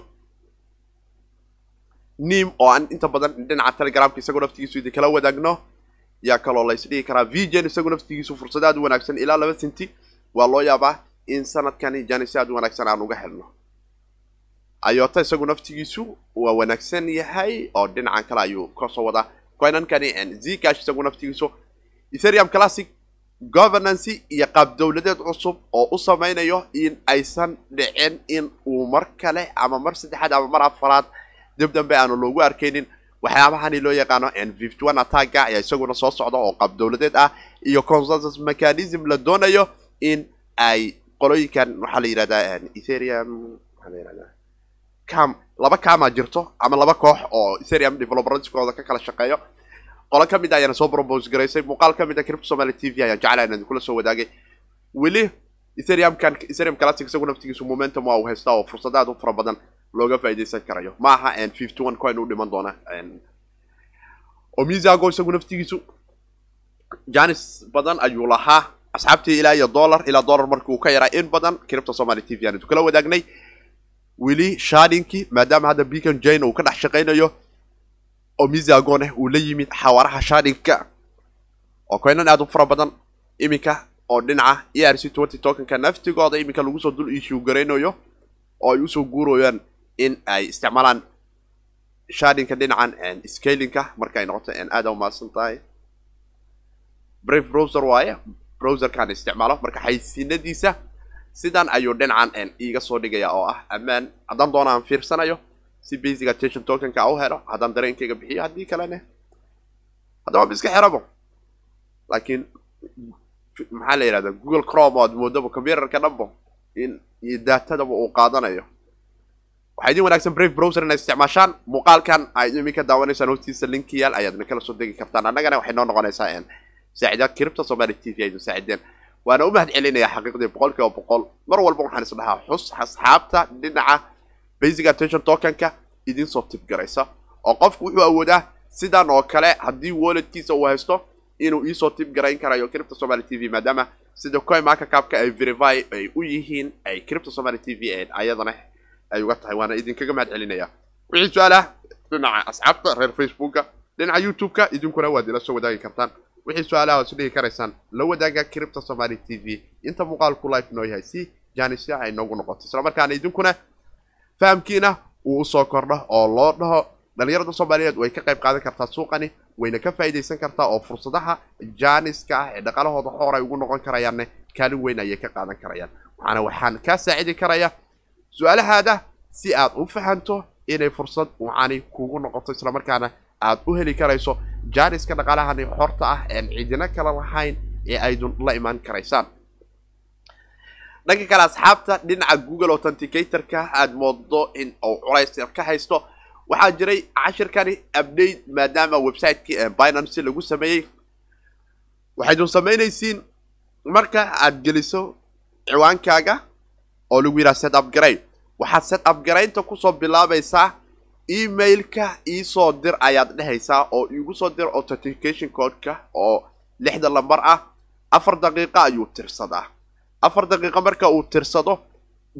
nim oo aan inta badan dhinaca telegramka isagoo naftigiisu idin kala wadaagno yaa kaloo la isdhigi karaa vgen isagu naftigiisu fursad aad u wanaagsan ilaa laba centi waa loo yaabaa in sanadkani janis aad u wanaagsan aan uga helno ayota isagu naftigiisu waa wanaagsan yahay oo dhinacan kale ayuu ka soo wadaa coinankani zcash isagu naftigiisu ethereum classic governancy iyo qaab dowladeed cusub oo u samaynayo in aysan dhicin in uu mar kale ama mar saddexaad ama mar afaraad dib dambe aanu loogu arkaynin waxyaabahani loo yaqaano one attacka ayaa isaguna soo socda oo qaab dowladeed ah iyo consensus mechanism la doonayo in ay qolooyinkan waxaa la yidhahdaa la yidhahdaa cam laba camaa jirto ama laba koox oo ethereum developerskooda ka kala shaqeeyo. Qolo ka mid a ayaana soo propose garaysay muuqaal ka mid a crypto somali t v ayaan jeclaa inaan kula soo wadaagay. Weli ethereumkan ethereum classic isagu naftigiisu momentum waa uu haystaa oo fursad aad u fara badan looga faa'iidaysan karayo ma aha coin u dhiman doona oo misago isagu naftigiisu janis badan ayuu lahaa asxaabtii ilaa iyo dollar ilaa dollar markii uu ka yaraa in badan. Crypto somali t v aan kala wadaagnay weli shadinkii maadaama hadda beacon jane uu ka dhex shaqaynayo oo misagone uu la yimid xawaaraha shadinka. Oo coinan aad u fara badan. Iminka oo dhinaca e r c tokenka naftigooda iminka lagu soo dul issue garaynayo oo ay u soo guurayaan in ay isticmaalaan shadinka dhinacan scalinka marka ay noqoto aada umahadsan tahay. Brave browser waaye browserkaan isticmaalo marka xaysiinadiisa sidan ayuu dhinacan iiga soo dhigaya oo ah ammaan haddaan doona aan fiirsanayo si basic attention tokenka u helo haddaan dareenkayga bixiyo haddii kalene haddaba iska xerabo laakiin maxaa la yidhahdaa google chrome oo aad moodaba computerka dhanbo in iyo daatadaba uu qaadanayo waxaa idin wanaagsan brave browser inaad isticmaashaan muuqaalkan. Aad iminka daawanaysaan hoostiisa linkiyaal ayaadna kala soo degi kartaan. Annagana waxay noo noqonaysaa saacidaad cripto somali t v aydu saacideen waana u mahad celinayaa xaqiiqdii boqol kiiba boqol. Mar walba waxaan is dhahaa xus asxaabta dhinaca basic attention tokenka idin soo tibgaraysa oo qofku wuxuu awoodaa sidan oo kale haddii walletkiisa uu haysto inuu iisoo tibgarayn karayo cripto somali t v maadaama sida coin marka capka ay verify ay u yihiin ay cripto somali t v ayadana ay uga tahay waana idinkaga mahad celinaya wixii su'aalah dhinaca asxaabta reer facebooka dhinaca youtube-ka idinkuna waad ila soo wadaagi kartaan wixii su'aalaha is dhigi karaysaan la wadaaga cripto somali t v inta muuqaalku life noo yahay si janisya ay noogu noqoto isla markaana idinkuna fahamkiina uu u soo kordho oo loo dhaho dhalinyarada soomaaliyeed way ka qayb qaadan kartaa suuqani wayna ka faa'iidaysan kartaa oo fursadaha jaaniska ah ee dhaqaalahooda xoor ay ugu noqon karayaanne kaalin weyn ayay ka qaadan karayaan waxaana waxaan kaa saacidi karaya su'aalahaada si aad u fahanto inay fursad wacani kugu noqoto islamarkaana aad u heli karayso jaaniska dhaqaalahani xorta ah een cidina kala lahayn ee aydun la imaan karaysaan. Dhanka kale asxaabta dhinaca google authenticatorka aad moodo in uu culays ka haysto. Waxaa jiray cashirkani update maadaama websiteki binance lagu sameeyey. Waxaydun samaynaysiin marka aad geliso ciwaankaaga oo lagu yidhaha set up waxaad set up garaynta ku soo bilaabaysaa emailka iisoo dir ayaad dhehaysaa oo iigu soo dir authentication codeka oo lixda lambar ah. Afar daqiiqo ayuu tirsadaa. Afar daqiiqo marka uu tirsado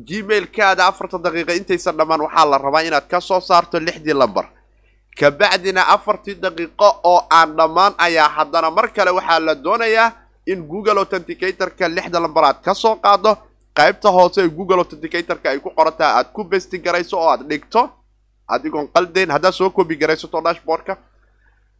gmailkaada afarta daqiiqa intaysan dhammaan waxaa la rabaa inaad ka soo saarto lixdii lambar. Kabacdina afartii daqiiqo oo aan dhammaan ayaa haddana mar kale waxaa la doonayaa in google authenticatorka lixda lambar aad ka soo qaado qaybta hoose google authenticatorka ay ku qorantaha aad ku besti garayso oo aad dhigto adigoon qaldayn haddaad soo kobi garaysato dashboardka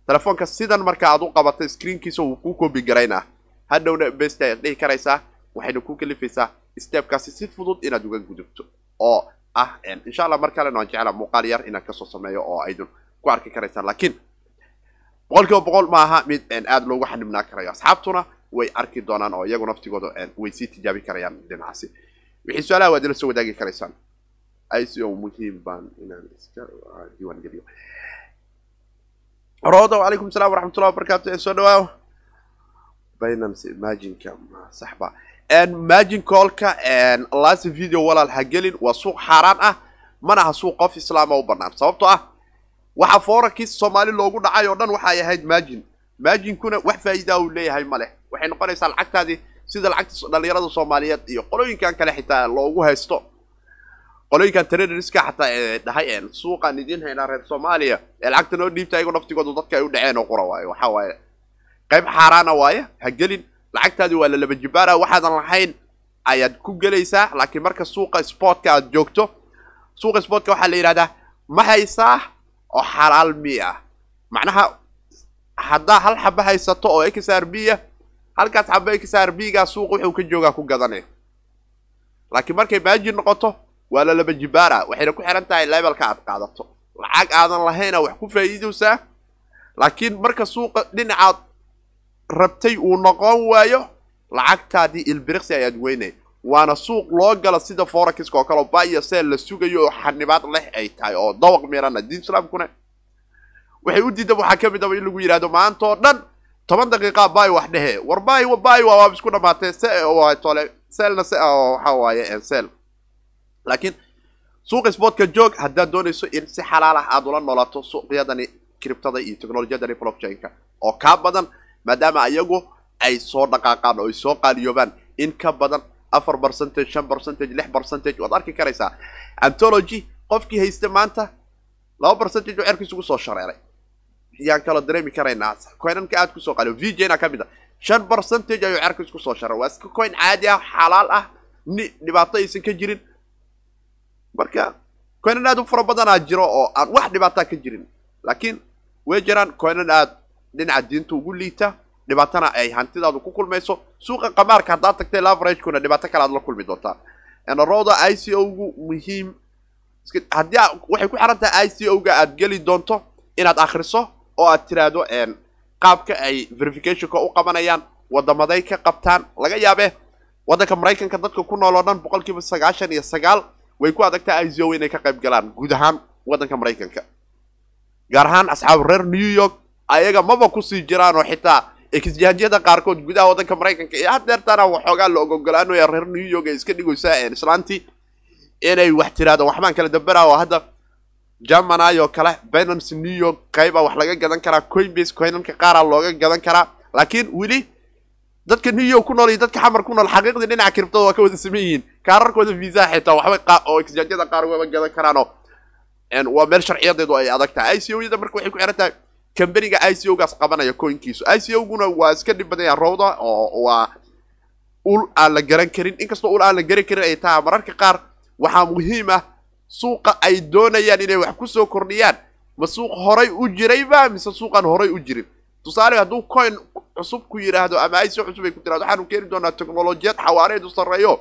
telefoonka sidan marka aad u qabato screenkiisa wuu kuu kobi garaynaa. Hadhowna best ayaad dhihi karaysaa waxayna ku kalifaysaa stepkaasi si fudud inaad uga gudubto oo ah insha allah mar kalena waan jeclaa muuqaal yar inaad ka soo sameeyo oo aydun ku arki karaysaan laakiin boqol kiiba boqol ma aha mid aada loogu xanibnaa karayo asxaabtuna way arki doonaan oo iyagu naftigooda way sii tijaabi karayaan dhinacaasi wixii su'aalaha waad ila soo wadaagi karaysaan. Ico muhiim baan inaan iska diiwaan geliyo rodo calaykum salam waraxmatullah wabarakatu ee soo dhawaaw binance imagineka saxba. Magin callka last video walaal ha gelin waa suuq xaaraan ah. Mana aha suuq qof islaama u banaan sababtoo ah waxa forankii soomaali loogu dhacay oo dhan waxay ahayd magin maginkuna wax faa'iidaa uu leeyahay ma leh waxay noqonaysaa lacagtaadii sida lacagta dhalinyarada soomaaliyeed iyo qolooyinkan kale xitaa loogu haysto. Qolooyinkan traderska xataa ee dhahay suuqaan idiin haynaa reer soomaaliya ee lacagta noo dhiibta ayagoo naftigoodu dadka ay u dhaceen oo qura waaye waxa waaye qayb xaaraana waaye ha gelin. Lacagtaadi waa la laba jibaara waxaadan lahayn ayaad ku gelaysaa laakiin marka suuqa sportka aad joogto suuqa sportka waxaa la yidhahdaa ma haysaa? oo xalaal mi ah macnaha haddaa hal xaba haysato oo x r b ah halkaas xaba x r b gaa suuq wuxuu ka joogaa ku gadanay laakiin markay maajin noqoto waa la laba jibaara waxayna ku xihan tahay levelka aad qaadato. Lacag aadan lahayna wax ku faa'iidaysaa laakiin marka suuqa dhinacaad rabtay uu noqon waayo lacagtaadii ilbiriqsi ayaad weynay. Waana suuq loo gala sida forexiska oo kale oo buy iyo sell la sugayo oo xanibaad leh ay tahay oo dawaq mirana diin islaamkuna. Waxay u diidan waxaa ka mid aba in lagu yidhahdo maanta oo dhan toban daqiiqa buy wax dhehe. War buy buy waa isku dhamaatee se waa tole sellna se waxa waaye sell laakiin suuqa sportka joog haddaad doonayso in si xalaal ah aad ula noolaato suuqyadani criptada iyo technologiyadani blockchain-ka. Oo kaa badan maadaama ayagu ay soo dhaqaaqaan oo ay soo qaaliyoobaan in ka badan afar percentage shan percentage lix percentage waad arki karaysaa. Antology qofkii haysta maanta laba percentage oo cerkiisugu soo shareeray yaan kala dareemi karaynaa coinanka aad ku soo qaaliyo v j na ka mid a shan percentage ayuu cerkiis ku soo shareeray waa iska coin caadi ah xalaal ah dhibaato aysan ka jirin. Marka coinan aad u fara badanaa jiro oo aan wax dhibaataa ka jirin. Laakiin way jiraan coinan aad dhinaca diinta ugu liita dhibaatana ay hantidaadu ku kulmayso. Suuqa qamaarka haddaad tagtay laveragekuna dhibaato kale aad la kulmi doontaa enarooda i c o gu muhiim haddii waxay ku xiran tahay i c o ga aad geli doonto inaad akhriso oo aad tiraahdo qaabka ay verificationka u qabanayaan wadamaday ka qabtaan laga yaabee waddanka maraykanka dadka ku nool oo dhan boqol kiiba sagaashan iyo sagaal way ku adagtahay i c o inay ka qayb galaan guud ahaan waddanka maraykanka. Gaar ahaan asxaab reer new york ayaga maba ku sii jiraan oo xitaa exjahajyada qaarkood gudaha waddanka maraykanka iyo hadeertana waxoogaa la ogogolaanaya reer new york ay iska dhigaysaa islaantii inay wax tirahdaan waxbaan kala damberaa oo hadda germany oo kale binance new york qayba wax laga gadan karaa coinbase coinanka qaaraa looga gadan karaa. Laakiin weli dadka new york ku nool iyo dadka xamar ku nool xaqiiqdii dhinaca kiribtada waa ka wada saman yihiin. Kaararkooda visa xitaa waxbay oo exjahajyada qaar waba gadan karaanoo waa meel sharciyadeedu ay adag tahay. I c o yada marka waxay ku xiran tahay cambaniga i c o gaas qabanaya coinkiisu. I c o guna waa iska dhib badan yaha rowda oo waa ul aan la garan karin. Inkastoo ul aan la garan karin ay tahay mararka qaar waxaa muhiim ah suuqa ay doonayaan inay wax ku soo kordhiyaan. Ma suuq horay u jirayba mise suuqaan horay u jirin? Tusaale hadduu coin cusub ku yidhaahdo ama i c o cusub ay ku tirahdo waxaanu keeni doonaa technolojiyad xawaareedu sarreeyo.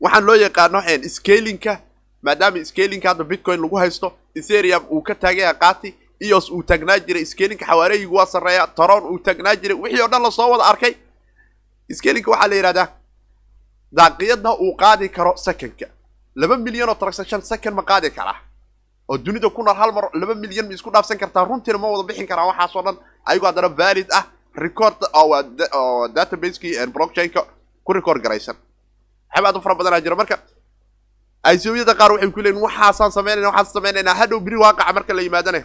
Waxaan loo yaqaano scalinka maadaama scalinka hadda bitcoin lagu haysto ethereum uu ka taagaya qaati eos uu taagnaa jiray scalinka xawaareeyigu waa sarreeya taron uu taagnaa jiray wixii oo dhan la soo wada arkay. Scalinka waxaa la yidhahdaa daaqiyadda uu qaadi karo secondka laba milyan oo transaction second ma qaadi karaa oo dunida ku nool hal mar laba milyan ma isku dhaafsan kartaa. Runtiina ma wada bixin karaa waxaasoo dhan. Ayagoo haddana valid ah record oo databaseki blockchainka ku record garaysan. Waxyaaba aad u fara badanaa jira marka icoyada qaar waxay ku leeyiin waxaasaan samaynayna waxaasaan samaynaynaa hadhow biri waaqaca marka la yimaadane.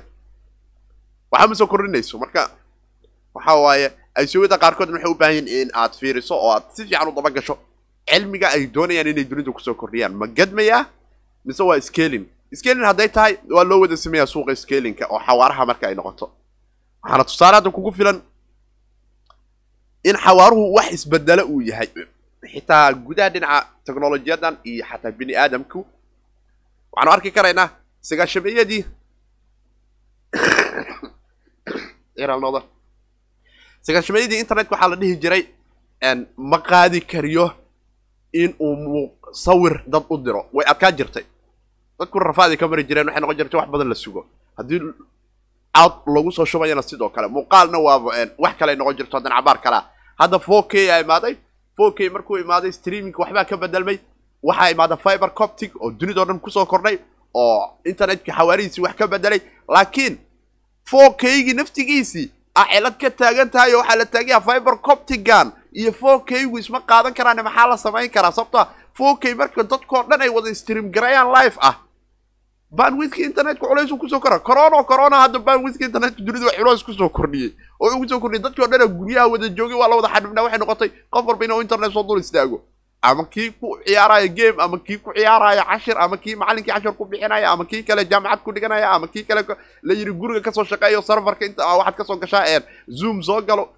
Waxaa ma soo kordhinayso marka waxa waaye icoyada qaarkoodna waxay u baahan yihiin in aad fiiriso oo aad si fiican u daba gasho cilmiga ay doonayaan inay dunida ku soo kordhiyaan ma gadmayaa mise waa scaling. scaling hadday tahay waa loo wada sameeyaa suuqa scalinka oo xawaaraha marka ay noqoto waxaana tusaale hadda kugu filan in xawaaruhu wax isbedelo uu yahay xitaa gudaha dhinaca technolojiyadan iyo xataa bini aadamku waxaanu arki karaynaa sagaashameeyadii sagaashameeyadii internetka waxaa la dhihi jiray ma qaadi kariyo in uu sawir dad u diro. Way adkaa jirtay. Dadku rafaadi ka mari jireen waxay noqon jirtay wax badan la sugo. Haddii cod lagu soo shubayana sidoo kale. Muuqaalna waaba wax kale noqon jirto haddana cabaar kalea hadda four k a imaaday. four k markuu imaaday streamingka waxbaa ka bedelmay waxaa imaada fiber coptic oo dunidao dhan ku soo kordhay oo internetka xawaarihiisii wax ka bedelay laakiin four k-gii naftigiisii a cilad ka taagan tahay oo waxaa la taagaya fiber coptigan iyo four k-gu isma qaadan karaan maxaa la samayn karaa? Sababtoa four k marka dadkao dhan ay wada stream garayaan live ah. Banwidka internetka culays ku soo kora corona corona hadda banwidka internetka dunida waa culays ku soo kordhiyey. Oo ugu soo kordhiyay dadkii o dhan guryaha wada joogay waa la wada xadhibnaa. Waxay noqotay qof walba inuu internet soo dul istaago. Ama kii ku ciyaaraya game ama kii ku ciyaaraya cashir ama kii macalinkii cashir ku bixinaya ama kii kale jaamacad ku dhiganaya ama kii kale la yidhi guriga ka soo shaqeeyo serverka inta waxaad ka soo gashaa een zoom soo galo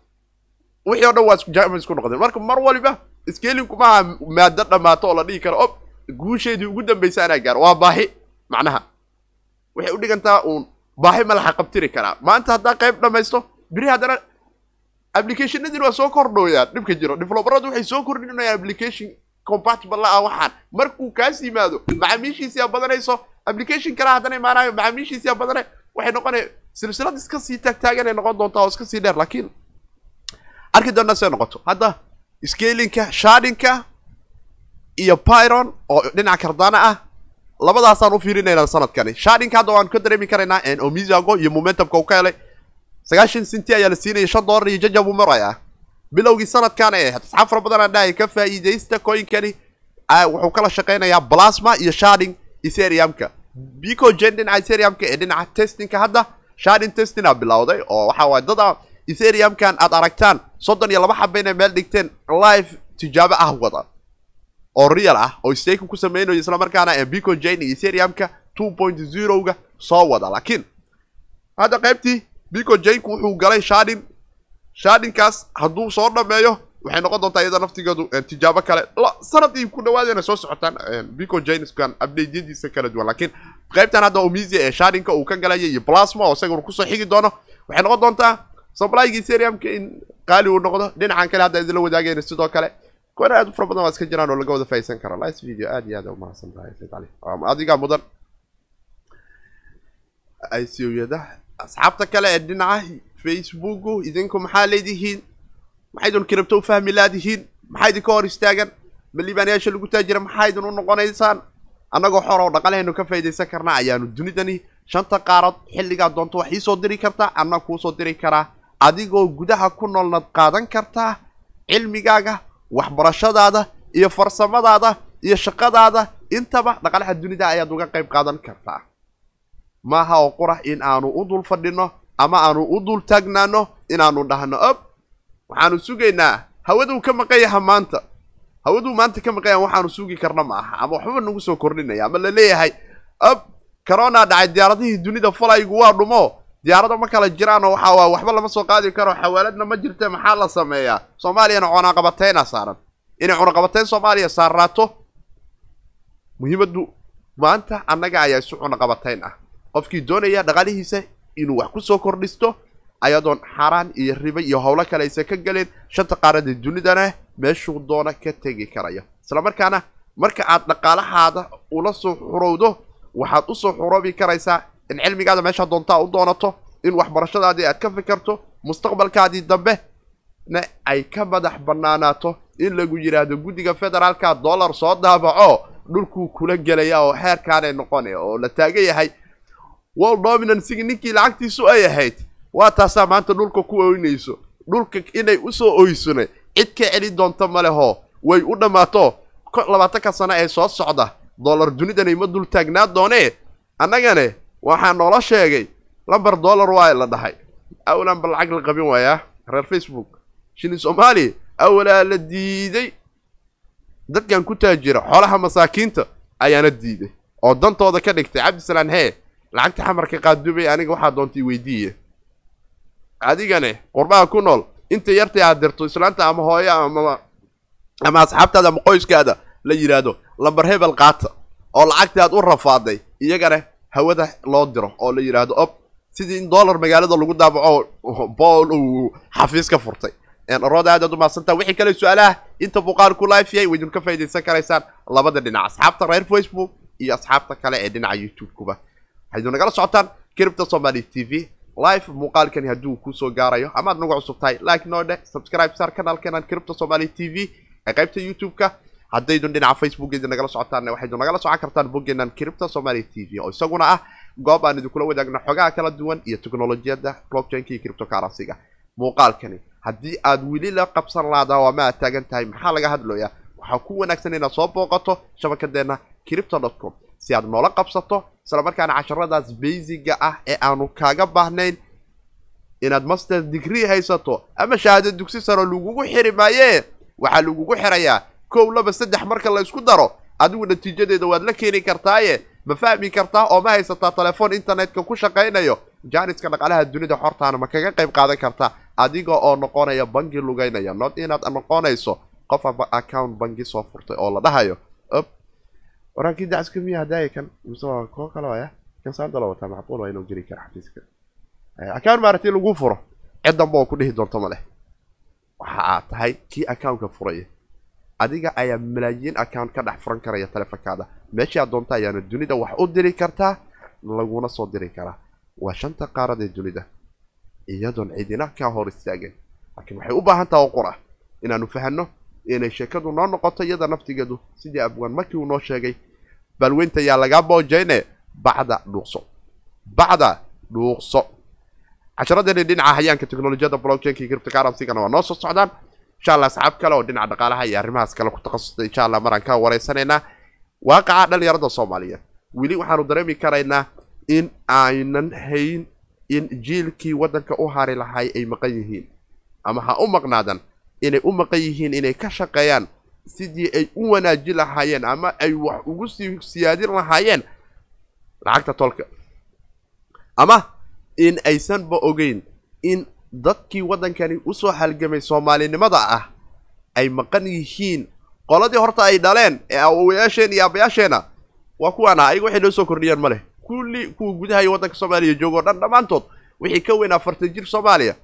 wixii o dhan waa jaama isku noqdeen marka mar waliba scailinku maaha maado dhammaato oo la dhihi karo ob guusheedii ugu dambaysa anaa gaaro waa baahi macnaha. Waxay u dhigantaa uun baahi ma laxa qabtiri karaa maanta haddaa qayb dhamaysto biri haddana applicationadin waa soo kordhooyaan dhibka jiro. Developeradu waxay soo kordhinayaan application compatible ah waxaan. Markuu kaas yimaado macaamiishiisiyaa badanayso application kale haddana imaanayo macaamiishiisiyaa badane waxay noqonaya silsilad iska sii taagtaaganay noqon doontaa oo iska sii dheer laakiin arki doonaa see noqoto hadda scalinka shardinka iyo pyron oo dhinaca kardana ah labadaasaan u fiirinaynaa sanadkani. Shardinka hadda waan ka dareemi karaynaa oo misago iyo momentumka uu ka helay. Sagaashan sinti ayaa la siinaya shan dollar iyo jaja buu maraya bilowgii sanadkan ee asxaab fara badan aan dhahay ka faa'iidaysta coinkani wuxuu kala shaqeynayaa plasma iyo sharding ethereumka. Bicogen dhinaca ethereumka ee dhinaca testingka hadda sharding testing bilowday oo waxa waay dad ethereumkan aad aragtaan soddon iyo laba xaba inay meel dhigteen live tijaabo ah wada. Oo real ah oo staking ku sameynayo islamarkaana ee bicogen iyo ethereumka two point zeroga soo wada. Laakiin hadda qaybtii bicogenku wuxuu galay sharding. Shardinkaas hadduu soo dhameeyo waxay noqon doontaa iyada naftigeedu tijaabo kale. Sanadii ku dhawaadena soo socotaan bicogeniskan updateyadiisa kala duwan. Laakiin qaybtan hadda omisia ee shardinka uu ka galaya iyo plasma oo isaguna ku soo xigi doono waxay noqon doontaa supplyga ethereumka in qaali uu noqdo dhinacan kale hadda idinla wadaagayna sidoo kale. Kuwana aad u fara badan waa iska jiraan oo laga wada faa'iidsan karo. Last video aad iyo aad umahadsan tahay adigaa mudan. Icoyada asxaabta kale ee dhinaca facebooku idinku maxaa leedihiin maxaydun kiribto u fahmi laadihiin maxaa idinka hor istaagan? Ma liibaanayaasha lagu taajira maxaa idin u noqonaysaan? Annagoo xor oo dhaqalehaynu ka faa'iidaysan karnaa ayaanu dunidani shanta qaarad xilligaa doonto wax iisoo diri kartaa anna kuusoo diri karaa adigoo gudaha ku noolnad qaadan kartaa cilmigaaga waxbarashadaada iyo farsamadaada iyo shaqadaada. Intaba dhaqalaha dunida ayaad uga qayb qaadan kartaa. Maaha oo qurax in aanu u dul fadhino ama aanu u dul taagnaano inaanu dhahno. Ob waxaanu sugaynaa. Hawaduu ka maqan yaha maanta. Hawaduu maanta ka maqan yaha waxaanu sugi karna ma aha ama waxba nagu soo kordhinaya ama la leeyahay. Ob corona dhacay diyaaradihii dunida falaygu waa dhumo diyaarado ma kala jiraan oo waxa waa waxba lama soo qaadi karo xawaaladna ma jirte maxaa la sameeyaa? Soomaaliyana cunaqabateyna saaran. Inay cunaqabateyn soomaaliya saarraato muhiimaddu maanta annaga ayaa isu cunaqabateyn ah. Qofkii doonaya dhaqaalihiisa inuu wax ku soo kordhisto ayadoon xaaraan iyo riba iyo howlo kale aysan ka gelin shanta qaarada dunidana meeshuu doona ka tegi karaya. Islamarkaana marka aad dhaqaalahaada ula soo xurowdo waxaad u soo xuroobi karaysaa in cilmigaada meeshaa doontaa u doonato in waxbarashadaadii aad ka fikirto mustaqbalkaadii dambe na ay ka madax banaanaato in lagu yidhaahdo guddiga federaalka dollar soo daabaco dhulkuu kula gelaya oo xeerkaanay noqonaya oo la taagan yahay. World dominancigi ninkii lacagtiisu ay ahayd waa taasaa maanta dhulka ku oynayso. Dhulka inay u soo oysona cid ka celin doonto maleho way u dhammaato. Labaatanka sano ee soo socda dollar dunidanay ma dul taagnaa doonee annagane waxaa noola sheegay lamber dollar waa la dhahay. Awlanba lacag la qabin waayaa reer facebook shilin soomaaliya awalaa la diiday. Dadkan ku taajira xoolaha masaakiinta ayaana diiday. Oo dantooda ka dhigtay cabdisalaan hee lacagta xamarka qaadubay aniga waxaa doontay weydiiye. Adigane qurbaha ku nool inta yartay aad dirto islaanta ama hooyo ama ama asxaabtaada ama qoyskaada la yidhaahdo lamber hebel qaata oo lacagtii aad u rafaaday. Iyagana hawada loo diro oo la yidhaahdo ob sidii in dollar magaalada lagu daabaco bool uu xafiis ka furtay. Rood aad aad umahadsantaa wixii kale su'aalaha inta muuqaal ku life yahay waydin ka faa'iidaysan karaysaan labada dhinac. Asxaabta reer facebook iyo asxaabta kale ee dhinaca youtube-kuba. Waxaydu nagala socotaan kiribta somali t v live muuqaalkani hadduu ku soo gaarayo amaad nagu cusub tahay like noo subscribe sar kanaalkeenan kiribta somali t v ee qaybta youtube-ka haddaydun dhinaca facebookeeda nagala socotaan waxaydu nagala socon kartaan boggeenan kiribta somali t v oo isaguna ah goob aan idinkula wadaagno xogaha kala duwan iyo teknolojiyadda blockchainka iyo criptocurrency-ga muuqaalkani haddii aad weli la qabsan laada oo ama aad taagan tahay maxaa laga hadlayaa? Waxaa ku wanaagsan inaad soo booqato shabakadeenna cripto dot com si aad noola qabsato islamarkaana casharadaas basiga ah ee aanu kaaga baahnayn inaad master degree haysato ama shahaado dugsi saro lagugu xiri maayee waxaa lagugu xirayaa kow laba saddex marka la isku daro adigu natiijadeeda waad la keeni kartaaye. Ma fahmi kartaa oo ma haysataa telefoon internetka ku shaqaynayo? Jaaniska dhaqaalaha dunida xortaana ma kaga qayb qaadan kartaa? Adiga oo noqonaya bangi lugaynaya not inaad noqonayso qof account bangi soo furtay oo la dhahayo. Op. Warankii dacaska miya hadaaye kan? Mise waa koo kale waya kan saanta wataa macquul waa inuu geli kara xafiiska. Account maaragtay lagu furo? Cid danba oo ku dhihi doonto ma leh. Waxa aad tahay kii accountka furaya adiga ayaa malaayiin account ka dhex furan karaya telefonkaada meeshii aad doonta ayaana dunida wax u diri kartaa laguna soo diri karaa. Waa shanta qaarad ee dunida. Iyadoon cidina kaa hor istaagin laakiin waxay u baahan taha oo qura inaanu fahanno inay sheekadu noo noqoto iyada naftigeedu. Sidii abwaan markii uu noo sheegay balweynta yaa lagaa boojayne bacda dhuuqso. Bacda dhuuqso. Casharadeeni dhinaca hayaanka teknolojiyadda blockchainka iyo cryptocurrency-gana waa noo soo socdaan insha allah asxaab kale oo dhinaca dhaqaalaha iyo arrimahaas kale ku takhasustay insha allah maraan ka wareysanaynaa waaqaca dhalinyarada soomaaliyeed weli waxaanu dareemi karaynaa in aynan hayn in jiilkii waddanka u hari lahay ay maqan yihiin. Ama ha u maqnaadan inay u maqan yihiin inay ka shaqeeyaan sidii ay u wanaajin lahaayeen ama ay wax ugu sii siyaadin lahaayeen. Lacagta tolka. Ama in aysanba ogeyn in dadkii waddankani u soo halgamay soomaalinimada ah ay maqan yihiin. Qoladii horta ay dhaleen ee awowayaasheen iyo aabayaasheena waa kuwaana ayaga waxay noo soo kordhiyaan ma leh. Kulli kuwa gudaha iyo waddanka soomaaliya joogo o dhan dhammaantood wixii ka weyn afartan jir soomaaliya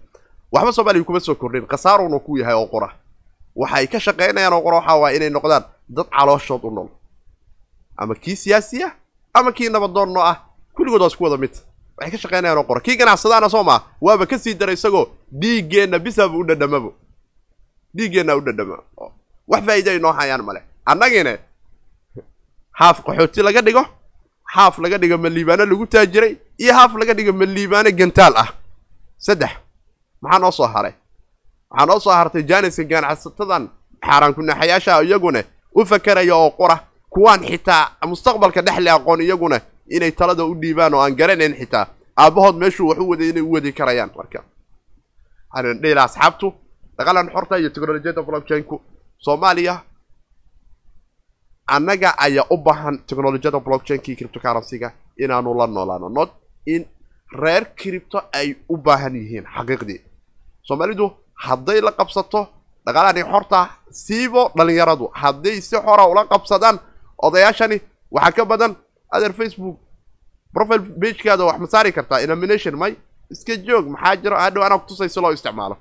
waxba soomaaliya kuma soo kordhin. Khasaarowna ku yahay oo qura. Waxay ka shaqaynayaan oo qura waxaa waaya inay noqdaan dad calooshood u nool. Ama kii siyaasi ah ama kii nabadoonno ah. Kulligood waa isku wada mid waxay ka shaqaynayaan oo qora kii ganacsadaana soo maa waaba ka sii dara isagoo dhiiggeenna bisaba u dhadhamabo dhiiggeenna u dhadhama. Wax faa'iida ay noo hayaan male annagine haaf qaxooti laga dhigo haaf laga dhigo maliibaano lagu taajiray iyo haaf laga dhigo maliibaano gantaal ah. Saddex maxaa noo soo haray? Waxaa noo soo hartay jaaniska ganacsatadan xaaraan kunaxayaasha iyaguna u fakeraya oo qura kuwaan xitaa mustaqbalka dhexle aqoon iyaguna inay talada u dhiibaan oo aan garanayn xitaa. Aabbahood meeshuu wax u waday inay u wadi karayaan marka. Waxaan asxaabtu dhaqalan xorta iyo teknolojiyadda blockchainku soomaaliya annaga ayaa u baahan teknolojiyadda blockchainka iyo cryptocurrency-ga inaanu la noolaano not in reer cripto ay u baahan yihiin xaqiiqdii. Soomaalidu hadday la qabsato dhaqaalani xorta siibo dhalinyaradu hadday si xora ula qabsadaan odayaashani waxaa ka badan adeer facebook profile bagekaada wax ma saari kartaa inomination may iska joog maxaa jiro? Hadhow anaa kutusay si loo isticmaalo.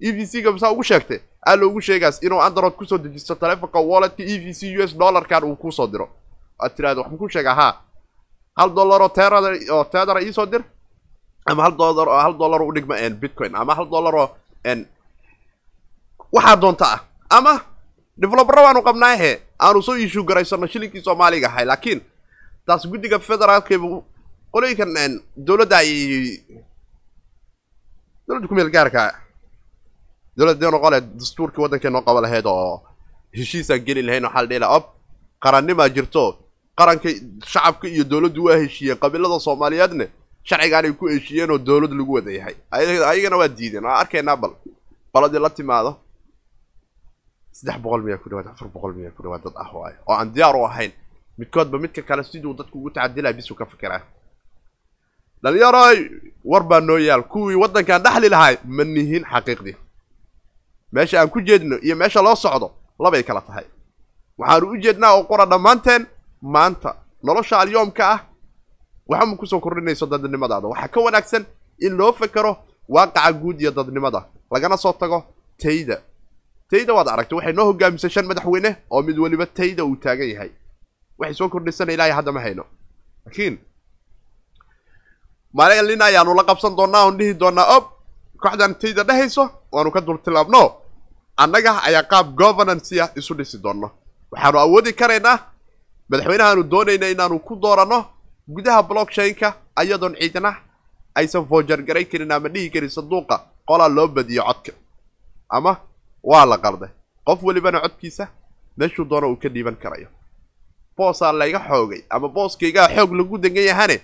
E v c ga masaa ugu sheegtay aa loogu sheegaas inuu android ku soo dejisto telefonka walletka e v c u s dollarkan uu ku soo diro. Aad tirahdo wax makuu sheega? Haa. Hal dollar oo teerada oo teedara iisoo dir? Ama hal dollar oo hal dollar oo udhigma bitcoin. Ama hal dollar oo waxaa doonta ah. Ama developera waanu qabnaahe aanu soo iishuu garaysano shilinkii soomaaliga ahay. Laakiin taas guddiga federaalkeebu qolooyinkan dowladda ay dowladda ku meel gaarka. Dowladda noqole dastuurkii waddankee noo qaba lahayd oo heshiisaan geli lahayn waxaa la dhihi laha ob qarannimaa jirto. Qaranka shacabka iyo dowladdu waa heshiiyeen. Qabiilada soomaaliyeedne sharcigaan ay ku heshiiyeen oo dowlad lagu wada yahay. Ayagana waa diideen. Waa arkaynaa bal. Baladii la timaado. Saddex boqol miyaa ku dhawaad afar boqol miyaa ku dhawaad dad ah waayo oo aan diyaar u ahayn midkoodba midka kale siduu dadku ugu tacadilaya bisuu ka fikiraa dhalinyaroy war baa noo yaal. Kuwii waddankaan dhexli lahay ma nihin xaqiiqdii meesha aan ku jeedno iyo meesha loo socdo labay kala tahay. Waxaanu u jeednaa oo qura dhammaanteen maanta nolosha alyoomka ah waxama ku soo kordhinayso dadnimadaada. Waxaa ka wanaagsan in loo fekero waaqaca guud iyo dadnimada. Lagana soo tago tayda. Tayda waad aragtay waxay noo hogaamisay shan madaxweyne oo mid weliba tayda uu taagan yahay waxay soo kordhisana ilaahay hadda ma hayno laakiin maalin ayaanu la qabsan doonaa oon dhihi doonaa ob kooxdan tayda dhehayso waanu ka dul tilaabno annaga ayaa qaab governanceya isu dhisi doonno waxaanu awoodi karaynaa madaxweynahaanu doonayna inaanu ku dooranno gudaha blockchain-ka ayadoon ciidna aysan foojargaray karin ama dhihi karin sanduuqa qolaa loo badiyo codka ama waa la qalday qof welibana codkiisa meeshuu doona uu ka dhiiban karayo boosaa layga xoogay ama booskaygaa xoog lagu degan yahane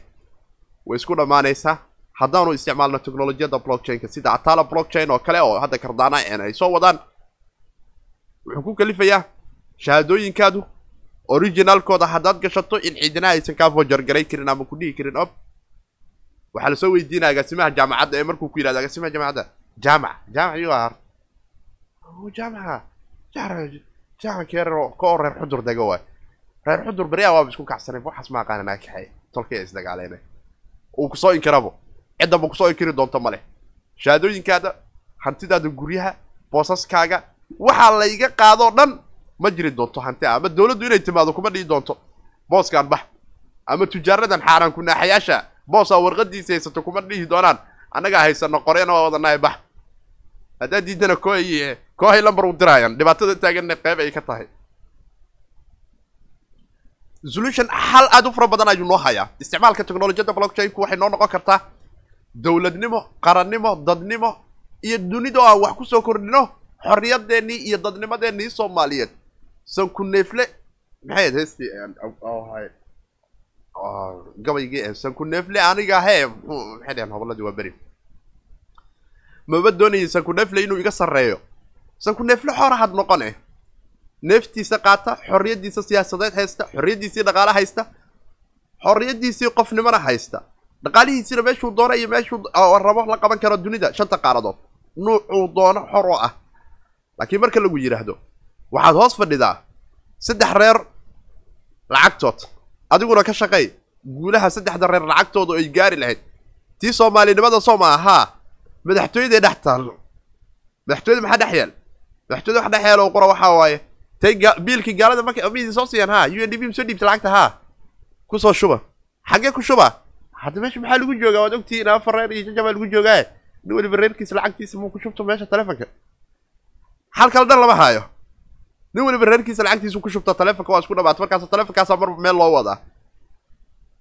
way isku dhammaanaysaa. Haddaanu isticmaalno technolojiyadda blockchain-ka sida atala blockchain oo kale oo hadda kardaana en ay soo wadaan. Wuxuu ku kalifayaa shahaadooyinkaadu originalkooda haddaad gashato in ciidina aysan kaa foojargaray karin ama ku dhihi karin ob. Waxaa la soo weydiinaya agaasimaha jaamacadda ee markuu ku yidhahdo agaasimaha jaamacadda. Jaamac jaamac yuu ahar jaamaca jaamac keerer ka oo reer xudur dega waay reer xudur beriyaa waaba isku kacsanay waxaas ma aqaana naa kaxay? Tolkay isdagaaleene uu ku soo inkirabo. Ciddaba ku soo inkiri doonto ma leh. Shahaadooyinkaada hantidaada guryaha boosaskaaga waxaa layga qaadoo dhan ma jiri doonto hanti ama dowladdu inay timaado kuma dhihi doonto. Booskaan bax. Ama tujaaradan xaaraan kunaaxayaasha boosaa warqadiisa haysato kuma dhihi doonaan. Annagaa haysano qorena waa wadanahay bax. Haddaad diidana koy kooxay lambar u dirayaan. Dhibaatada taaganna qeyb ay ka tahay solution xal aada u fara badan ayuu noo hayaa. Isticmaalka technolojiyadda blockchainku waxay noo noqon kartaa dowladnimo qarannimo dadnimo iyo dunida oo aan wax ku soo kordhino xorriyadeennii iyo dadnimadeennii soomaaliyeed. Sanku neefle maxay heestii gabaygii sanku neefle aniga hee maxay dhaheen hobolladii waa beri. Maba doonayay sanku neefle inuu iga sarreeyo? Sanku neefle xoorahad noqon eh neeftiisa qaata xorriyaddiisa siyaasadeed haysta xorriyaddiisii dhaqaale haysta xorriyaddiisii qofnimona haysta. Dhaqaalihiisina meeshuu doono iyo meeshuu rabo la qaban karo dunida shanta qaaradood nuucuu doono xor oo ah. Laakiin marka lagu yidhaahdo waxaad hoos fadhidaa saddex reer lacagtood. Adiguna ka shaqay guulaha saddexda reer lacagtooda ay gaari lahayd. Tii soomaalinimada sooma ahaa madaxtooyaday dhex taalo madaxtooyada maxaa dhex yaal madaxtooyada wax dhex yaal oo qura waxaa waaye tay biilkii gaalada markay amidii soo siiyaan ha u n d b soo dhiibta lacagta ha. Kusoo shuba. Xaggee ku shuba hadda meesha maxaa lagu joogaa? Waad ogtihiin afar reer iyo jajabaa lagu joogaa nin weliba reerkiisa lacagtiisa muu ku shubto meesha telefonka hal kale dhan lama haayo. Nin weliba reerkiisa lacagtiisa ku shubto telefonka waa isku dhamaata markaas telefonkaasaa mar meel loo wadaa.